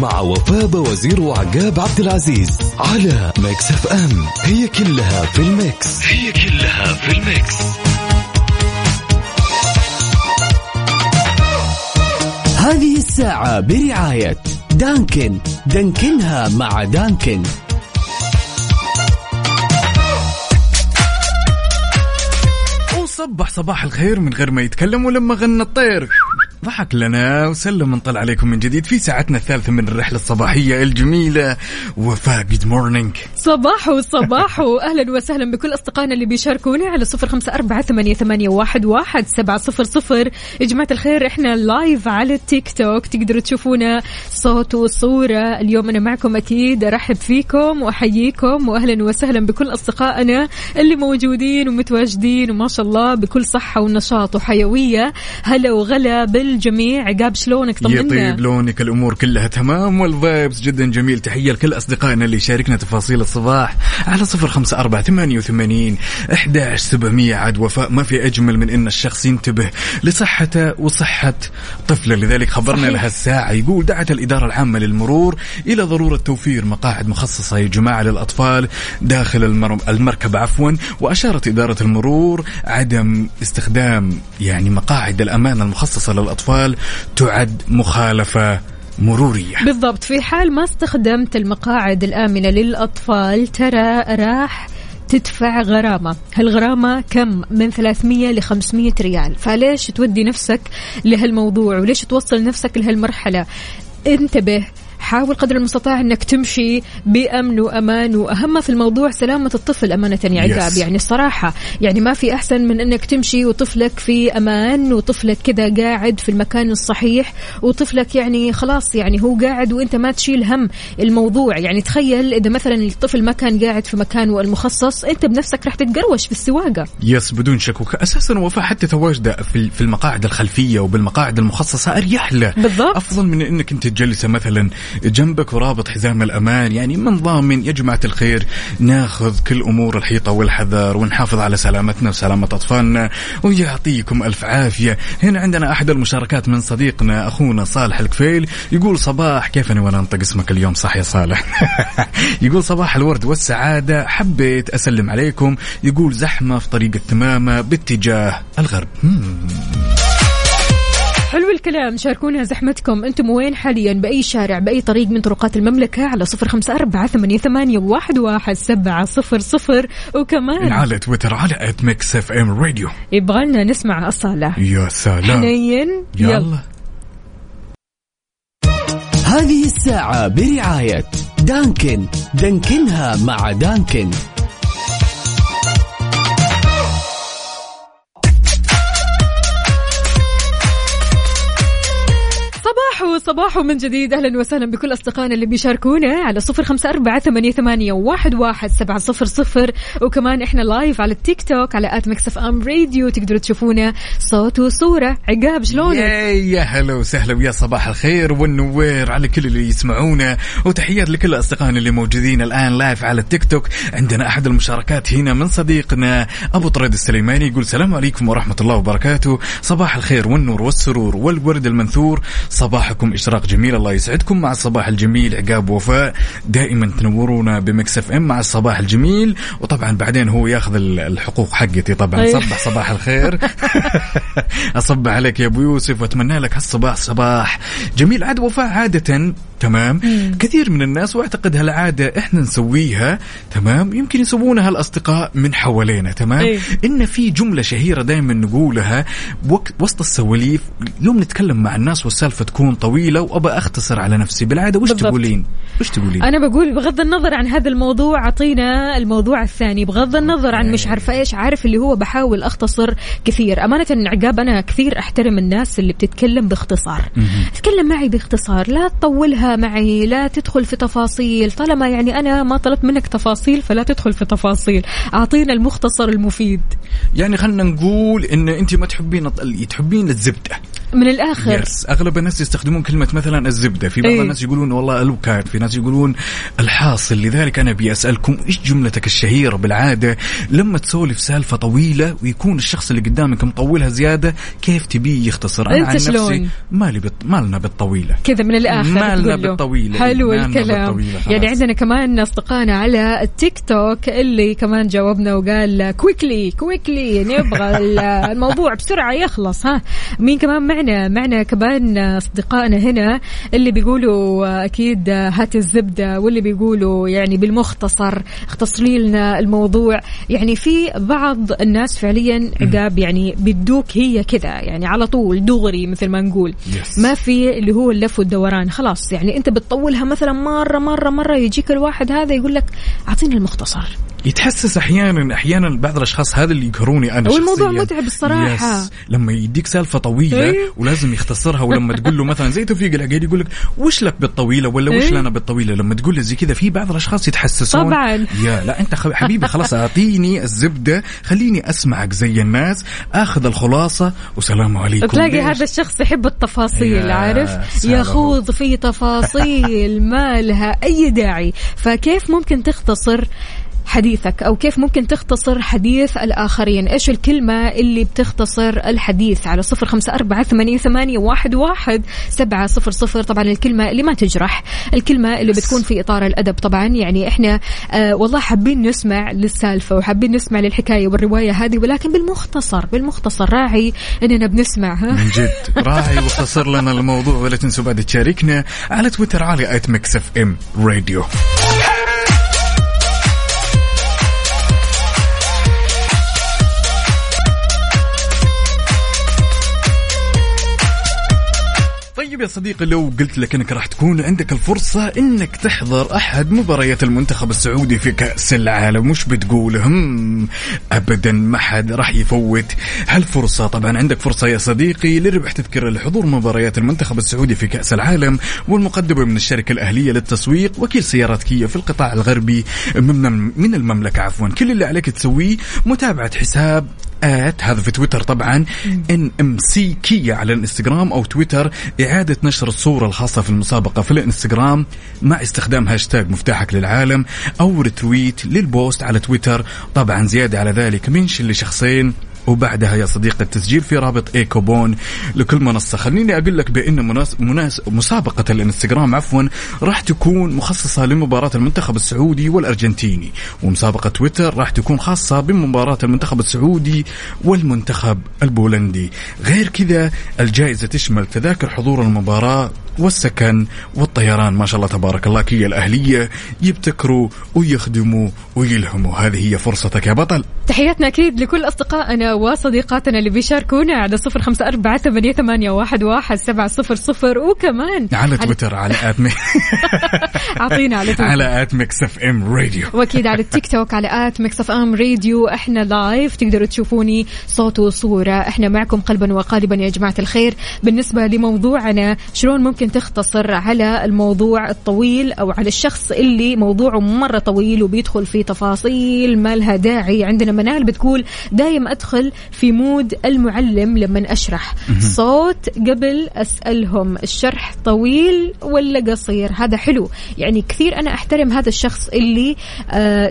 مع وفاء وزير وعقاب عبد العزيز على Mix FM. هي كلها في ال mix. هي كلها في ال mix. هذه الساعة برعاية Dunkin. دانكنها مع Dunkin. وصبح صباح الخير من غير ما يتكلم ولما غنى الطير. ضحك لنا وسلم نطلع عليكم من جديد في ساعتنا الثالثة من الرحلة الصباحية الجميلة. وفاء good morning صباحو صباحو أهلا وسهلا بكل أصدقائنا اللي بيشاركونا على صفر أربعة ثمانية, ثمانية واحد, واحد سبعة صفر صفر. يا جماعة الخير إحنا live على التيك توك تقدروا تشوفونا صوت وصورة. اليوم أنا معكم أكيد أرحب فيكم وأحييكم. واهلا وسهلا بكل أصدقائنا اللي موجودين ومتواجدين. وما شاء الله بكل صحة ونشاط وحيوية. هلا وغلا بالجميع عقاب شلونك؟ طمنا. يطيب لونك الأمور كلها تمام والفايبس جدا جميل. تحية لكل أصدقائنا اللي يشاركنا تفاصيل الصباح على صفر خمسة أربعة ثمانية وثمانين احداش سبعمية عاد وفاء. ما في أجمل من إن الشخص ينتبه لصحته وصحة طفله. لذلك خبرنا صحيح. لها الساعة يقول دعت الإدارة العامة للمرور إلى ضرورة توفير مقاعد مخصصة يا جماعة للأطفال داخل المر- المركب عفوا. وأشارت إدارة المرور عدم استخدام يعني مقاعد الامان المخصصة للاطفال تعد مخالفة مرورية. بالضبط في حال ما استخدمت المقاعد الآمنة للأطفال ترى راح تدفع غرامة. هالغرامة كم؟ من 300 ل 500 ريال. فليش تودي نفسك لهالموضوع؟ وليش توصل نفسك لهالمرحلة؟ انتبه حاول قدر المستطاع إنك تمشي بأمن وأمان وأهم في الموضوع سلامة الطفل أمانة يا عقاب Yes. يعني الصراحة يعني ما في أحسن من إنك تمشي وطفلك في أمان وطفلك كذا قاعد في المكان الصحيح وطفلك يعني خلاص يعني هو قاعد وأنت ما تشيل هم الموضوع. يعني تخيل إذا مثلا الطفل ما كان قاعد في مكانه المخصص أنت بنفسك راح تتقروش في السواقة. يس بدون شك. أساسا وفاء حتى تواجده في المقاعد الخلفية وبالمقاعد المخصصة أريح له. بالضبط. أفضل من إنك أنت جالسه مثلا جنبك ورابط حزام الأمان. يعني من ضامن يا جماعة الخير ناخذ كل أمور الحيطة والحذر ونحافظ على سلامتنا وسلامة أطفالنا ويعطيكم ألف عافية. هنا عندنا أحد المشاركات من صديقنا أخونا صالح الكفيل. يقول صباح كيف أنا وأنا أنطق اسمك اليوم؟ صح يا صالح. يقول صباح الورد والسعادة. حبيت أسلم عليكم. يقول زحمة في طريق التمامة باتجاه الغرب. حلو الكلام. شاركونا زحمتكم. أنتم وين حاليا؟ بأي شارع بأي طريق من طرقات المملكة؟ على صفر خمسة أربعة ثمانية, ثمانية واحد, واحد سبعة صفر صفر. وكمان على تويتر على at Mix FM Radio يبغى لنا نسمع أصالة. يا سلام. حنين. يلا. يلا. هذه الساعة برعاية Dunkin. دانكنها مع Dunkin. صباحو صباحو من جديد. أهلا وسهلا بكل أصدقائنا اللي بيشاركونا على صفر خمسة أربعة ثمانية, ثمانية واحد, واحد سبعة صفر صفر. وكمان إحنا live على التيك توك على at Mix FM Radio تقدروا تشوفونا صوت وصورة. عقاب شلونك؟ يا هلا وسهلا ويا صباح الخير والنوير على كل اللي يسمعونا. وتحيات لكل أصدقائنا اللي موجودين الآن live على التيك توك عندنا أحد المشاركات هنا من صديقنا أبو طريد السليماني يقول السلام عليكم ورحمة الله وبركاته. صباح الخير والنور والسرور والورد المنثور. صباحكم. إشراق جميل الله يسعدكم. مع الصباح الجميل عقاب وفاء. دائما تنورونا ب Mix FM مع الصباح الجميل. وطبعا بعدين هو ياخذ ال- الحقوق حقتي طبعا. أيوه. صبح صباح الخير. أصبح عليك يا أبو يوسف وأتمنى لك هالصباح صباح جميل. عاد وفاء عادة تمام؟ كثير من الناس وأعتقد هالعادة إحنا نسويها تمام؟ يمكن يسوونها الأصدقاء من حوالينا تمام؟ أيوه. إن في جملة شهيرة دائما نقولها وسط السواليف يوم نتكلم مع الناس والسالفة تكون طويلة وأبى أختصر على نفسي. بالعادة وش بالضبط. تقولين؟ وش تقولين؟ أنا بقول بغض النظر عن هذا الموضوع أعطينا الموضوع الثاني. بغض النظر عن مش عارفة إيش عارف اللي هو بحاول أختصر كثير. أمانة عقاب أنا كثير أحترم الناس اللي بتتكلم باختصار. تكلم معي باختصار لا تطولها معي لا تدخل في تفاصيل. طالما يعني أنا ما طلبت منك تفاصيل فلا تدخل في تفاصيل. أعطينا المختصر المفيد. يعني خلينا نقول إن أنت ما تحبين تحبين الزبدة. من الآخر yes أغلب الناس يستخدمون كلمة مثلا الزبدة في بعض إيه. الناس يقولون والله الوكاد في ناس يقولون الحاصل لذلك أنا أبي أسألكم إيش جملتك الشهيرة بالعادة لما تسولف سالفة طويلة ويكون الشخص اللي قدامك مطولها زيادة كيف تبيه يختصر أنا عن نفسي؟ مالي بت... مالنا بالطويلة كذا من الآخر مالنا تقول له. بالطويلة. حلو الكلام بالطويلة. يعني عندنا كمان أصدقائنا على التيك توك اللي كمان جاوبنا وقال quickly quickly نبغى ال- الموضوع بسرعة يخلص ها مين كمان معنا معنا كمان أصدقائنا هنا اللي بيقولوا أكيد هات الزبدة واللي بيقولوا يعني بالمختصر اختصر لي لنا الموضوع. يعني في بعض الناس فعليا عقاب يعني بيدوك هي كذا يعني على طول دغري مثل ما نقول. Yes. ما في اللي هو اللف والدوران. خلاص يعني أنت بتطولها مثلا مرة مرة مرة يجيك الواحد هذا يقول لك أعطيني المختصر. يتحسس أحيانا أحيانا بعض الأشخاص هذا اللي يقهروني أنا والموضوع. متعب الصراحة. يس. لما يديك سالفة طويلة إيه. ولازم يختصرها ولما تقول له مثلا زي توفيق العقيدي يقول لك وش لك بالطويلة ولا وش إيه. لنا بالطويلة لما تقول له زي كذا في بعض الأشخاص يتحسسون طبعاً. يا لا أنت حبيبي خلاص أعطيني الزبدة خليني أسمعك زي الناس آخذ الخلاصة وسلام عليكم تلاقي ليش؟ هذا الشخص يحب التفاصيل عارف. يخوض في تفاصيل ما لها أي داعي فكيف ممكن تختصر حديثك أو كيف ممكن تختصر حديث الآخرين؟ إيش الكلمة اللي بتختصر الحديث؟ على صفر خمسة أربعة ثمانية, ثمانية واحد, واحد سبعة صفر صفر. طبعا الكلمة اللي ما تجرح الكلمة اللي بتكون في إطار الأدب. طبعا يعني إحنا آه والله حابين نسمع للسالفة وحابين نسمع للحكاية والرواية هذه ولكن بالمختصر بالمختصر. راعي إننا بنسمع ها؟ من جد. راعي واختصر لنا الموضوع. ولا تنسوا بعد تشاركنا على تويتر على at Mix FM Radio. طيب يا صديقي لو قلت لك إنك راح تكون عندك الفرصة إنك تحضر أحد مباريات المنتخب السعودي في كأس العالم وش بتقول؟ هم ابدا ما حد راح يفوت. هالفرصة طبعا عندك فرصة يا صديقي لربح تذكرة لحضور مباريات المنتخب السعودي في كأس العالم والمقدمة من الشركة الأهلية للتسويق وكيل سيارات كيا في القطاع الغربي من من المملكة عفوا. كل اللي عليك تسويه متابعة حساب آت هذا في تويتر طبعا NMC Kia على الإنستغرام أو تويتر إعادة نشر الصورة الخاصة في المسابقة في الإنستغرام مع استخدام هاشتاج مفتاحك للعالم أو retweet لل post على تويتر. طبعا زيادة على ذلك mention لشخصين وبعدها يا صديقي التسجيل في رابط e-coupon لكل منصة. خليني أقول لك بأن مناس... مناس... مسابقة الإنستغرام عفوا راح تكون مخصصة لمباراة المنتخب السعودي والأرجنتيني ومسابقة تويتر راح تكون خاصة بمباراة المنتخب السعودي والمنتخب البولندي. غير كذا الجائزة تشمل تذاكر حضور المباراة والسكن والطيران. ما شاء الله تبارك الله كيا الأهلية يبتكروا ويخدموا ويلهموا. هذه هي فرصتك يا بطل. تحياتنا أكيد لكل أصدقائنا وصديقاتنا اللي بيشاركونا على صفر خمسة أربعة ثمانية, ثمانية واحد, واحد سبعة صفر صفر. وكمان على تويتر على آت أعطينا على تويتر. على at Mix FM Radio. وأكيد على التيك توك على at Mix FM Radio. إحنا live تقدروا تشوفوني صوت وصورة. إحنا معكم قلبا وقالبا يا جماعة الخير. بالنسبة لموضوعنا شلون ممكن تختصر على الموضوع الطويل أو على الشخص اللي موضوعه مرة طويل وبيدخل في تفاصيل ما لها داعي؟ عندنا منال بتقول دايم ادخل في mood المعلم لما أشرح. صوت قبل أسألهم الشرح طويل ولا قصير؟ هذا حلو. يعني كثير أنا أحترم هذا الشخص اللي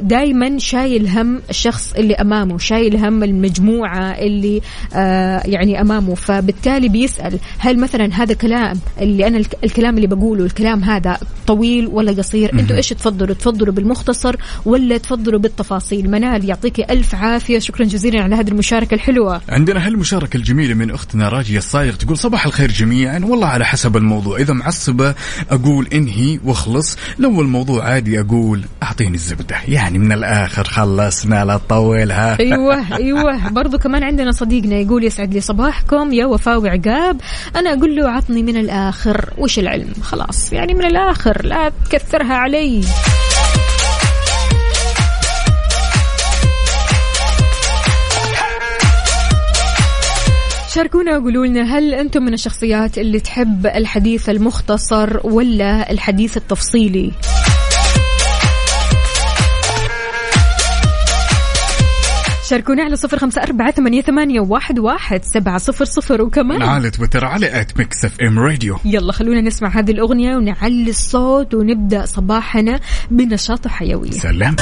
دائما شايل هم الشخص اللي أمامه شايل هم المجموعة اللي آه، يعني أمامه. فبالتالي بيسأل هل مثلا هذا كلام اللي أنا الك- الكلام اللي بقوله الكلام هذا طويل ولا قصير؟ أنتوا إيش تفضلوا؟ تفضلوا بالمختصر ولا تفضلوا بالتفاصيل؟ منال يعطيك ألف عافية. شكرا جزيلا على هذه المشاركة. الحلوة. عندنا هالمشاركة الجميلة من أختنا راجية الصايغ تقول صباح الخير جميعا. والله على حسب الموضوع. إذا معصبة أقول انهي واخلص. لو الموضوع عادي أقول أعطيني الزبدة. يعني من الآخر خلصنا لا تطولها. أيوه أيوه. برضو كمان عندنا صديقنا يقول يسعد لي صباحكم يا وفاء وعقاب. أنا أقول له عطني من الآخر. وش العلم؟ خلاص يعني من الآخر لا تكثرها علي. شاركونا وقولوا لنا هل أنتم من الشخصيات اللي تحب الحديث المختصر ولا الحديث التفصيلي؟ شاركونا على صفر خمسة أربعة ثمانية, ثمانية واحد, واحد سبعة صفر صفر وكمان على تويتر على at Mix FM Radio يلا خلونا نسمع هذه الأغنية ونعلي الصوت ونبدأ صباحنا بنشاط وحيوية سلام.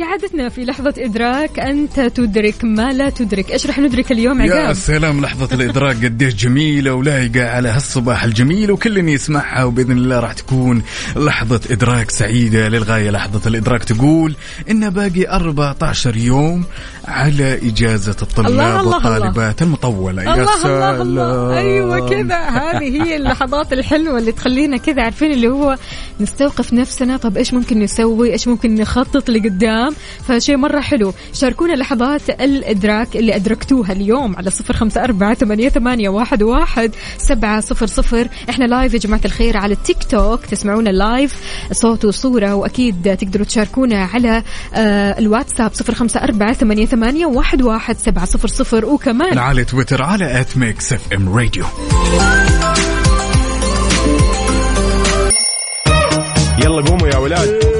كعادتنا في لحظة إدراك أنت تدرك ما لا تدرك. إيش رح ندرك اليوم يا عقاب؟ سلام لحظة الإدراك قديش جميلة ولايقة على هالصباح الجميل وكل يسمعها وبإذن الله راح تكون لحظة إدراك سعيدة للغاية. لحظة الإدراك تقول إن باقي 14 يوم على إجازة الطلاب الله الله والطالبات المطولة. يا الله سلام الله. الله أيوه كذا. هذه هي اللحظات الحلوة اللي تخلينا كذا عارفين اللي هو نستوقف نفسنا. طب إيش ممكن نسوي؟ إيش ممكن نخطط لقدام؟ فشيء مرة حلو. شاركونا لحظات الإدراك اللي أدركتوها اليوم على صفر خمسة أربعة ثمانية, ثمانية واحد, واحد سبعة صفر صفر. إحنا live يا جماعة الخير على التيك توك تسمعونا live صوت وصورة وأكيد تقدروا تشاركونا على آه الواتساب صفر خمسة أربعة ثمانية, ثمانية واحد, واحد سبعة صفر صفر. وكمان على تويتر على at Mix FM Radio يلا قوموا يا ولاد.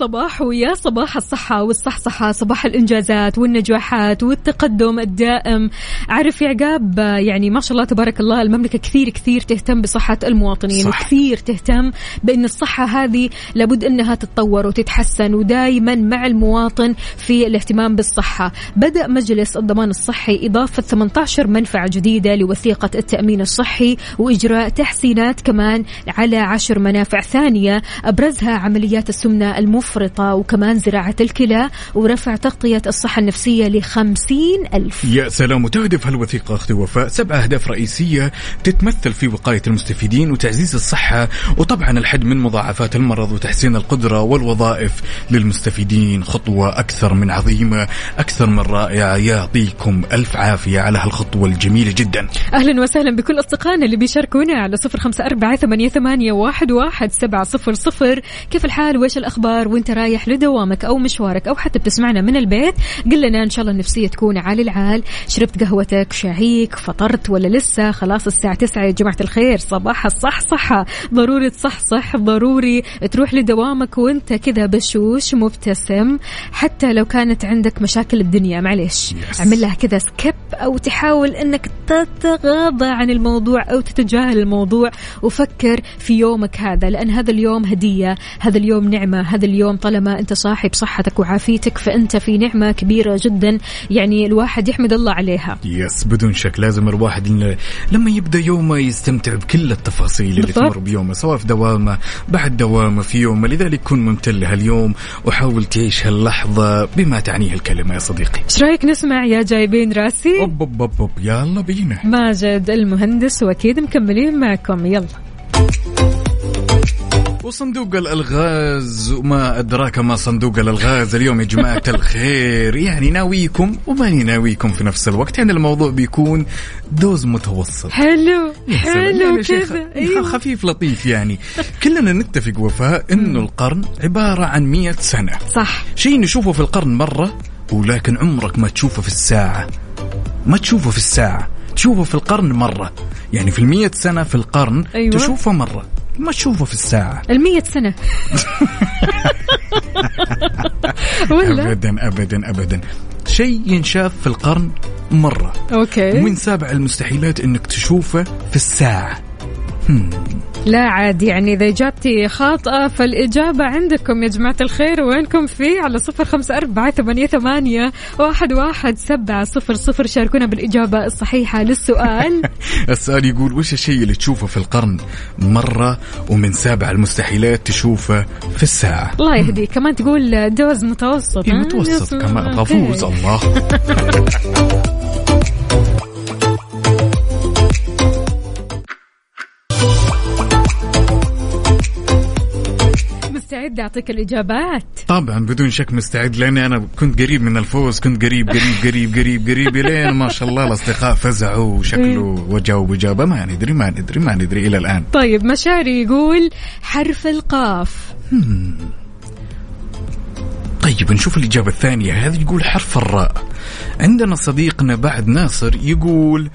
صباحو صباحو يا صباح الصحة والصحصحة صباح الإنجازات والنجاحات والتقدم الدائم. عارف يا عقاب يعني ما شاء الله تبارك الله المملكة كثير كثير تهتم بصحة المواطنين صح. وكثير تهتم بأن الصحة هذه لابد أنها تتطور وتتحسن ودائما مع المواطن في الاهتمام بالصحة. بدأ مجلس الضمان الصحي إضافة 18 منفعة جديدة لوثيقة التأمين الصحي وإجراء تحسينات كمان على عشر منافع ثانية أبرزها عمليات السمنة المفرطة وكمان زراعة الكلى ورفع تغطية الصحة النفسية لخمسين ألف. يا سلام وتهدف هالوثيقة أختي وفاء. سبع أهداف رئيسية تتمثل في وقاية المستفيدين وتعزيز الصحة وطبعا الحد من مضاعفات المرض وتحسين القدرة والوظائف للمستفيدين. خطوة أكثر من عظيمة أكثر من رائعة. يعطيكم ألف عافية على هالخطوة الجميلة جدا. أهلا وسهلا بكل أصدقائنا اللي بيشاركونا على صفر خمسة أربعة ثمانية, ثمانية واحد, واحد سبعة صفر صفر. كيف الحال؟ وإيش الأخبار؟ وإنت رايح لدوامك أو مشوارك أو حتى بتسمعنا من البيت قل لنا إن شاء الله النفسية تكون عالي العال. شربت قهوتك شاهيك فطرت ولا لسه؟ خلاص الساعة تسعة يا جماعة الخير. صباح الصحصحة. ضروري تصحصح ضروري تروح لدوامك وإنت كذا بشوش مبتسم. حتى لو كانت عندك مشاكل الدنيا معليش. Yes. اعمل لها كذا سكيب أو تحاول إنك تتغاضى عن الموضوع أو تتجاهل الموضوع. وفكر في يومك هذا لأن هذا اليوم هدية هذا اليوم نعمة هذا اليوم طالما أنت صاحب صحتك وعافيتك فأنت في نعمة كبيرة جدا. يعني الواحد يحمد الله عليها. يس بدون شك لازم الواحد لما يبدأ يومه يستمتع بكل التفاصيل اللي. تمر بيومه سواء في دوامه بعد دوامه في يومه. لذلك كن ممتن لهاليوم وحاول تعيش هاللحظة بما تعنيه الكلمة يا صديقي. إيش رأيك نسمع يا جايبين راسي؟ أوب أوب أوب يلا بينا. ماجد المهندس وأكيد مكملين معكم. يلا. وصندوق الألغاز وما أدراك ما صندوق الألغاز اليوم يا جماعة الخير. يعني ناويكم وماني ناويكم في نفس الوقت. يعني الموضوع بيكون دوز متوسط. حلو. حلو كذا. أيوه. خفيف لطيف يعني. كلنا نتفق وفاء إنه القرن عبارة عن مية سنة. صح. شيء نشوفه في القرن مرة ولكن عمرك ما تشوفه في الساعة. ما تشوفه في الساعة تشوفه في القرن مرة. يعني في المية سنة في القرن أيوة. تشوفه مرة. ما تشوفه في الساعة. المية سنة. ولا؟ ابدا ابدا ابدا. شيء ينشاف في القرن مرة. أوكي. ومن سابع المستحيلات إنك تشوفه في الساعة. لا عاد يعني إذا إجابتي خاطئة فالإجابة عندكم يا جماعة الخير. وينكم فيه على صفر خمسة أربعة ثمانية, ثمانية واحد, واحد سبعة صفر صفر. شاركونا بالإجابة الصحيحة للسؤال. السؤال يقول وش الشيء اللي تشوفه في القرن مرة ومن سابع المستحيلات تشوفه في الساعة؟ الله يهدي كمان تقول دوز متوسط إيه؟ متوسط كمان. غفوز الله. مستعد اعطيك الإجابات. طبعا بدون شك مستعد لأني أنا كنت قريب من الفوز كنت قريب قريب قريب قريب قريب لين ما شاء الله الأصدقاء فزعوا وشكله وجاوب إجابة. ما ندري ما ندري ما ندري إلى الآن. طيب مشاري يقول حرف القاف. طيب نشوف الإجابة الثانية. هذه يقول حرف الراء. عندنا صديقنا بعد ناصر يقول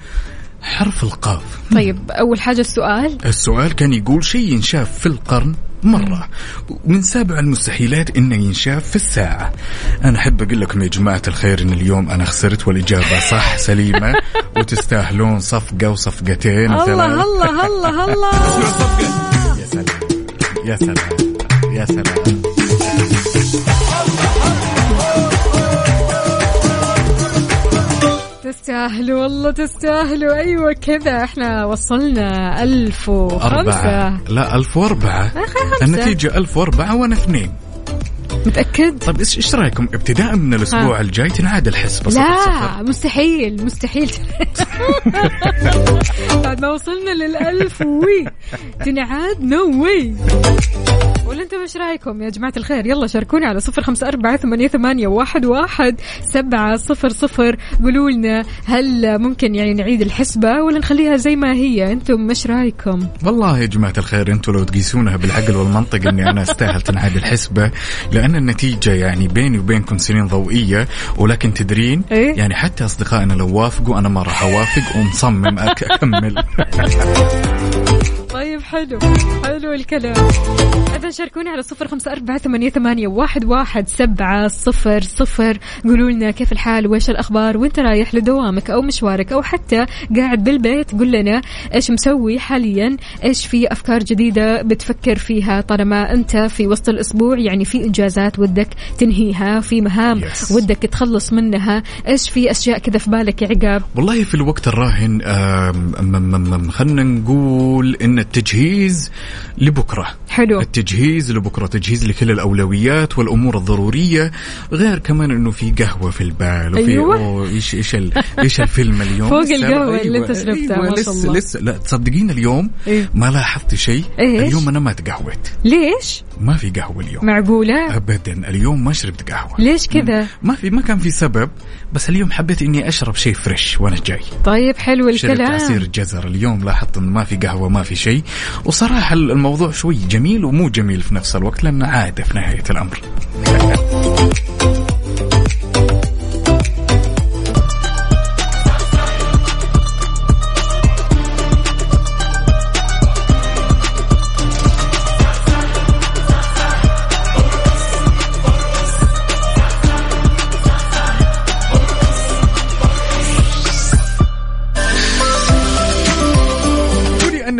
حرف القاف. طيب أول حاجة السؤال. السؤال كان يقول شيء ينشاف في القرن. مرة. من سابع المستحيلات انه ينشاف في الساعة. أنا أحب أقول لكم يا جماعة الخير إن اليوم أنا خسرت والإجابة صح سليمة. وتستاهلون صفقة وصفقتين الله الله الله الله. يا سلام. يا سلام. يا سلام. تستاهلوا والله تستاهلوا. أيوه كذا إحنا وصلنا ألف أربعة. وخمسة لا ألف وأربعة. خمسة. النتيجة ألف وأربعة وأنا اثنين. متأكد؟ طيب إيش إيش رأيكم؟ ابتداء من الأسبوع ها. الجاي تنعاد الحسبة صفر لا صفر. مستحيل مستحيل. بعد ما وصلنا للألف وي. تنعاد no way ولا أنتم إيش رأيكم؟ يا جماعة الخير يلا شاركونا على صفر خمسة أربعة ثمانية, ثمانية واحد, واحد سبعة صفر صفر. قولوا لنا هل ممكن يعني نعيد الحسبة ولا نخليها زي ما هي؟ أنتم إيش رأيكم؟ والله يا جماعة الخير أنتم لو تقيسونها بالعقل والمنطق إني أنا استاهل تنعاد الحسبة لأن النتيجة يعني بيني وبينكم سنين ضوئية ولكن تدرين إيه؟ يعني حتى أصدقائنا لو وافقوا أنا ما راح أوافق. ومصمم أك- أكمل. طيب حلو حلو الكلام. إذا شاركونا على صفر خمسة أربعة ثمانية, ثمانية واحد, واحد سبعة صفر صفر. قولوا لنا كيف الحال؟ وإيش الأخبار؟ وإنت رايح لدوامك أو مشوارك أو حتى قاعد بالبيت قول لنا إيش مسوي حاليا؟ إيش في أفكار جديدة بتفكر فيها طالما أنت في وسط الأسبوع؟ يعني في إنجازات ودك تنهيها في مهام Yes. ودك تخلص منها. إيش في أشياء كذا في بالك يا عقاب؟ والله في الوقت الراهن خلنا نقول إن التجهيز لبكرة حلو التجهيز لبكرة تجهيز لكل الأولويات والأمور الضرورية غير كمان إنه في قهوة في البال وفي أيوة. إيش ال- إيش الفيلم اليوم فوق لسه- القهوة اللي أنت شربتها، ما شاء لسه الله. لسه لا تصدقين اليوم إيه؟ ما لاحظت شيء إيش؟ اليوم أنا ما تقهوت ليش ما في قهوة اليوم. معقولة؟ ابدا اليوم ما شربت قهوة. ليش كذا؟ ما في ما كان في سبب بس اليوم حبيت إني أشرب شيء فريش وأنا جاي. طيب حلو شربت عصير الكلام جزر اليوم لاحظت انه ما في قهوة ما في شيء. وصراحة الموضوع شوي جميل ومو جميل في نفس الوقت لأنه عاده في نهاية الأمر.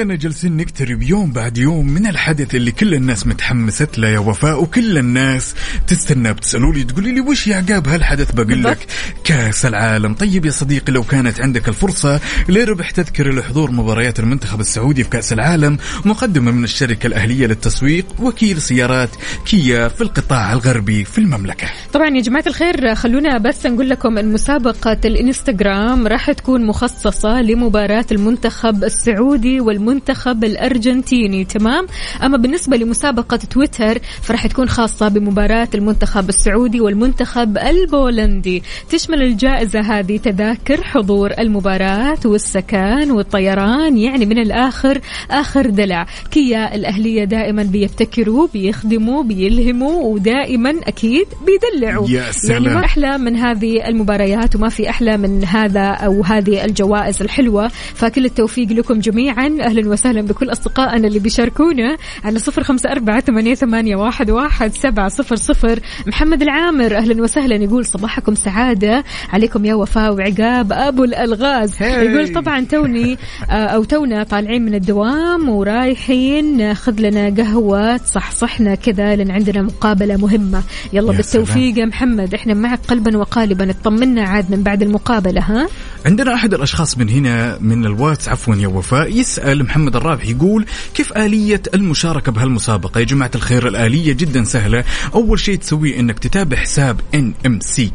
ولأننا جالسين نقترب يوم بعد يوم من الحدث اللي كل الناس متحمست له يا وفاء وكل الناس تستنى بتسألوا لي تقولي لي وش يا عقاب هالحدث بقول لك؟ كأس العالم. طيب يا صديقي لو كانت عندك الفرصة لربح تذكرة لحضور مباريات المنتخب السعودي في كأس العالم مقدمة من الشركة الأهلية للتسويق وكيل سيارات كيا في القطاع الغربي في المملكة. طبعا يا جماعة الخير خلونا بس نقول لكم ان مسابقة الإنستغرام راح تكون مخصصة لمباراة المنتخب السعودي والمنتخب الأرجنتيني تمام؟ أما بالنسبة لمسابقة تويتر فراح تكون خاصة بمباراة المنتخب السعودي والمنتخب البولندي. تشمل الجائزة هذه تذاكر حضور المباراة والسكن والطيران يعني من الآخر آخر دلع. كيا الأهلية دائما بيبتكروا بيخدموا بيلهموا ودائما أكيد بيدلعوا. يا سلام. يعني ما أحلى من هذه المباريات وما في أحلى من هذا أو هذه الجوائز الحلوة. فكل التوفيق لكم جميعا. أهلا وسهلا بكل أصدقائنا اللي بيشاركونا على صفر أربعة ثمانية, ثمانية واحد, واحد سبعة صفر صفر. محمد العامر أهلا وسهلا يقول صباحكم سعادة. عليكم يا وفاء وعقاب أبو الألغاز. يقول طبعا توني آه، أو تونا طالعين من الدوام ورايحين ناخذ لنا قهوة تصحصحنا كذا لأن عندنا مقابلة مهمة. يلا يا بالتوفيق يا محمد. إحنا معك قلبا وقالبا اطمنا عاد من بعد المقابلة ها؟ عندنا أحد الأشخاص من هنا من الواتس عفوا يا وفاء يسأل محمد الرابح يقول كيف آلية المشاركة بهالمسابقة؟ يا جماعة الخير الآلية جدا سهلة. أول شيء تسويه أنك تتابع حساب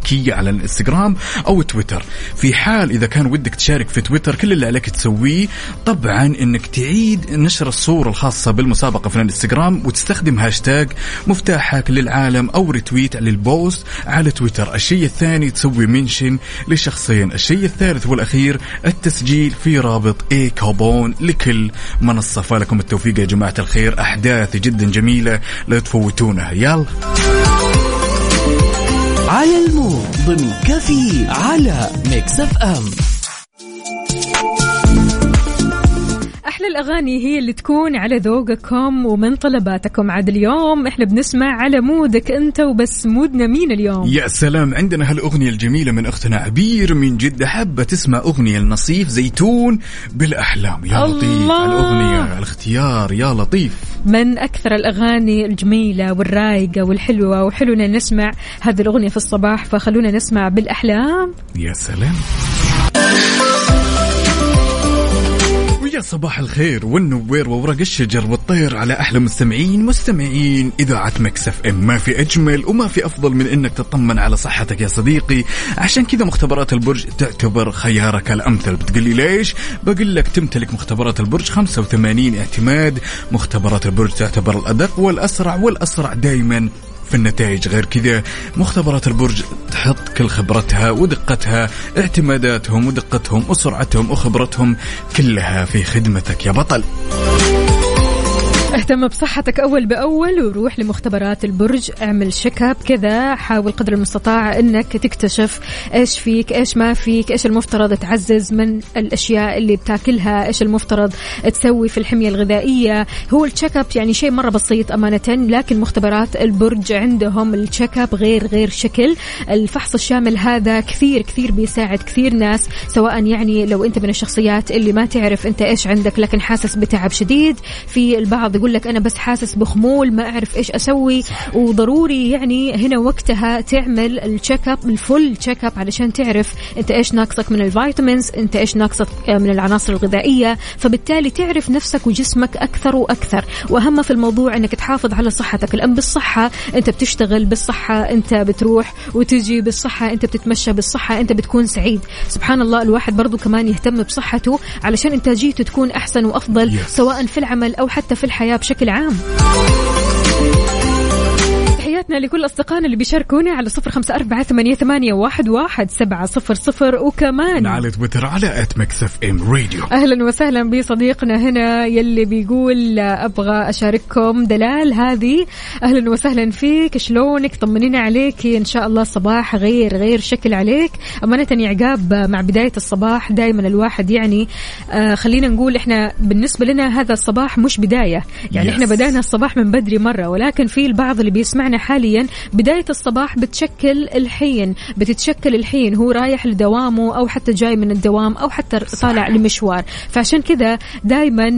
كيا على الإنستغرام أو تويتر. في حال إذا كان ودك تشارك في تويتر كل اللي عليك تسويه. طبعا أنك تعيد نشر الصورة الخاصة بالمسابقة في الإنستغرام وتستخدم هاشتاج مفتاحك للعالم أو retweet لل post على تويتر. الشيء الثاني تسوي mention لشخصين. الشيء الثالث والأخير التسجيل في رابط e-coupon لكل منصة فلكم التوفيق يا جماعة الخير. أحداث جدا جميلة لا تفوتونها يلا. على ال mood ضمن كافيين على Mix FM. أحلى الأغاني هي اللي تكون على ذوقكم ومن طلباتكم. عاد اليوم إحنا بنسمع على mood ك أنت وبس mood نا مين اليوم؟ يا سلام عندنا هالأغنية الجميلة من أختنا عبير من جدة حابة تسمع أغنية لنصيف زيتون بالأحلام. يا الله. لطيف الأغنية الاختيار. يا لطيف. من أكثر الأغاني الجميلة والرايقة والحلوة وحلونا نسمع هذه الأغنية في الصباح فخلونا نسمع بالأحلام. يا سلام. ويا صباح الخير والنوير وورق الشجر والطير على أحلى مستمعين مستمعين. إذاعة Mix FM ما في أجمل وما في أفضل من إنك تطمن على صحتك يا صديقي. عشان كذا مختبرات البرج تعتبر خيارك الأمثل. بتقول لي ليش؟ بقول لك تمتلك مختبرات البرج 85 اعتماد. مختبرات البرج تعتبر الأدق والأسرع والأسرع دائما في النتائج. غير كذا مختبرات البرج تحط كل خبرتها ودقتها اعتماداتهم ودقتهم وسرعتهم وخبرتهم كلها في خدمتك يا بطل. اهتم بصحتك أول بأول وروح لمختبرات البرج اعمل شيك اب كذا حاول قدر المستطاع إنك تكتشف إيش فيك إيش ما فيك إيش المفترض تعزز من الأشياء اللي بتاكلها إيش المفترض تسوي في الحمية الغذائية. هو ال check up يعني شيء مرة بسيط أمانة لكن مختبرات البرج عندهم ال check up غير غير شكل. الفحص الشامل هذا كثير كثير بيساعد كثير ناس سواء يعني لو أنت من الشخصيات اللي ما تعرف أنت إيش عندك لكن حاسس بتعب شديد. في البعض يقول لك أنا بس حاسس بخمول ما أعرف إيش أسوي. وضروري يعني هنا وقتها تعمل ال check up ال full check up علشان تعرف أنت إيش ناقصك من ال vitamins أنت إيش ناقصك من العناصر الغذائية. فبالتالي تعرف نفسك وجسمك أكثر وأكثر. وأهم في الموضوع إنك تحافظ على صحتك. لأن بالصحة أنت بتشتغل بالصحة أنت بتروح وتجي بالصحة أنت بتتمشى بالصحة أنت بتكون سعيد. سبحان الله الواحد برضو كمان يهتم بصحته علشان إنتاجيته تكون أحسن وأفضل Yes. سواء في العمل أو حتى في الحياة. بشكل عام. تحياتنا لكل أصدقائنا اللي بيشاركونا على صفر خمسة أربعة ثمانية, واحد, واحد سبعة صفر صفر. وكمان على تويتر على ات مكسف إم راديو. أهلا وسهلا بصديقنا هنا يلي بيقول أبغى أشارككم دلال هذه. أهلا وسهلا فيك شلونك؟ طمنينا عليك. إن شاء الله الصباح غير غير شكل عليك. أمانة يا عقاب مع بداية الصباح دائما الواحد يعني آه خلينا نقول إحنا بالنسبة لنا هذا الصباح مش بداية. يعني Yes. إحنا بدأنا الصباح من بدري مرة ولكن في البعض اللي بيسمعنا حاليا بداية الصباح بتشكل الحين بتتشكل الحين هو رايح لدوامه أو حتى جاي من الدوام أو حتى طالع لمشوار فعشان كذا دائما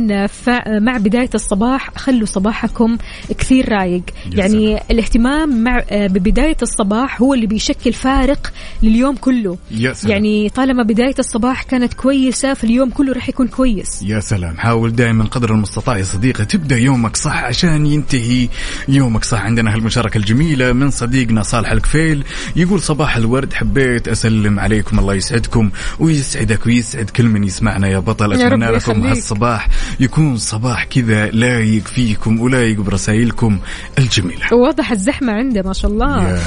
مع بداية الصباح خلوا صباحكم كثير رايق. يعني الاهتمام مع ببداية الصباح هو اللي بيشكل فارق لليوم كله. يا سلام. يعني طالما بداية الصباح كانت كويسة في اليوم كله راح يكون كويس. يا سلام. حاول دائما قدر المستطاع يا صديقي تبدأ يومك صح عشان ينتهي يومك صح. عندنا هالمشاركة الجميلة من صديقنا صالح الكفيل. يقول صباح الورد حبيت أسلم عليكم الله يسعدكم ويسعدك ويسعد كل من يسمعنا يا بطل. رب لكم يخليك. هالصباح يكون صباح كذا لايق فيكم ولايق برسائلكم الجميلة. واضح الزحمة عنده ما شاء الله. يا.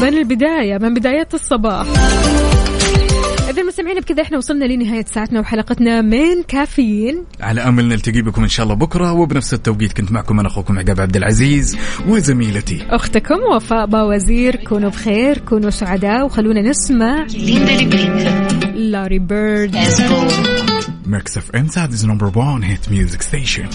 من البداية من بدايات الصباح. إذا مستمعين بكذا إحنا وصلنا لنهاية ساعتنا وحلقتنا من كافيين. على أمل نلتقي بكم إن شاء الله بكرة وبنفس التوقيت كنت معكم أنا أخوكم عقاب عبد العزيز وزميلتي. أختكم وفاء باوزير كونوا بخير كونوا سعداء وخلونا نسمع لاري بيرد. Mix FM Saudi's number 1 hit music station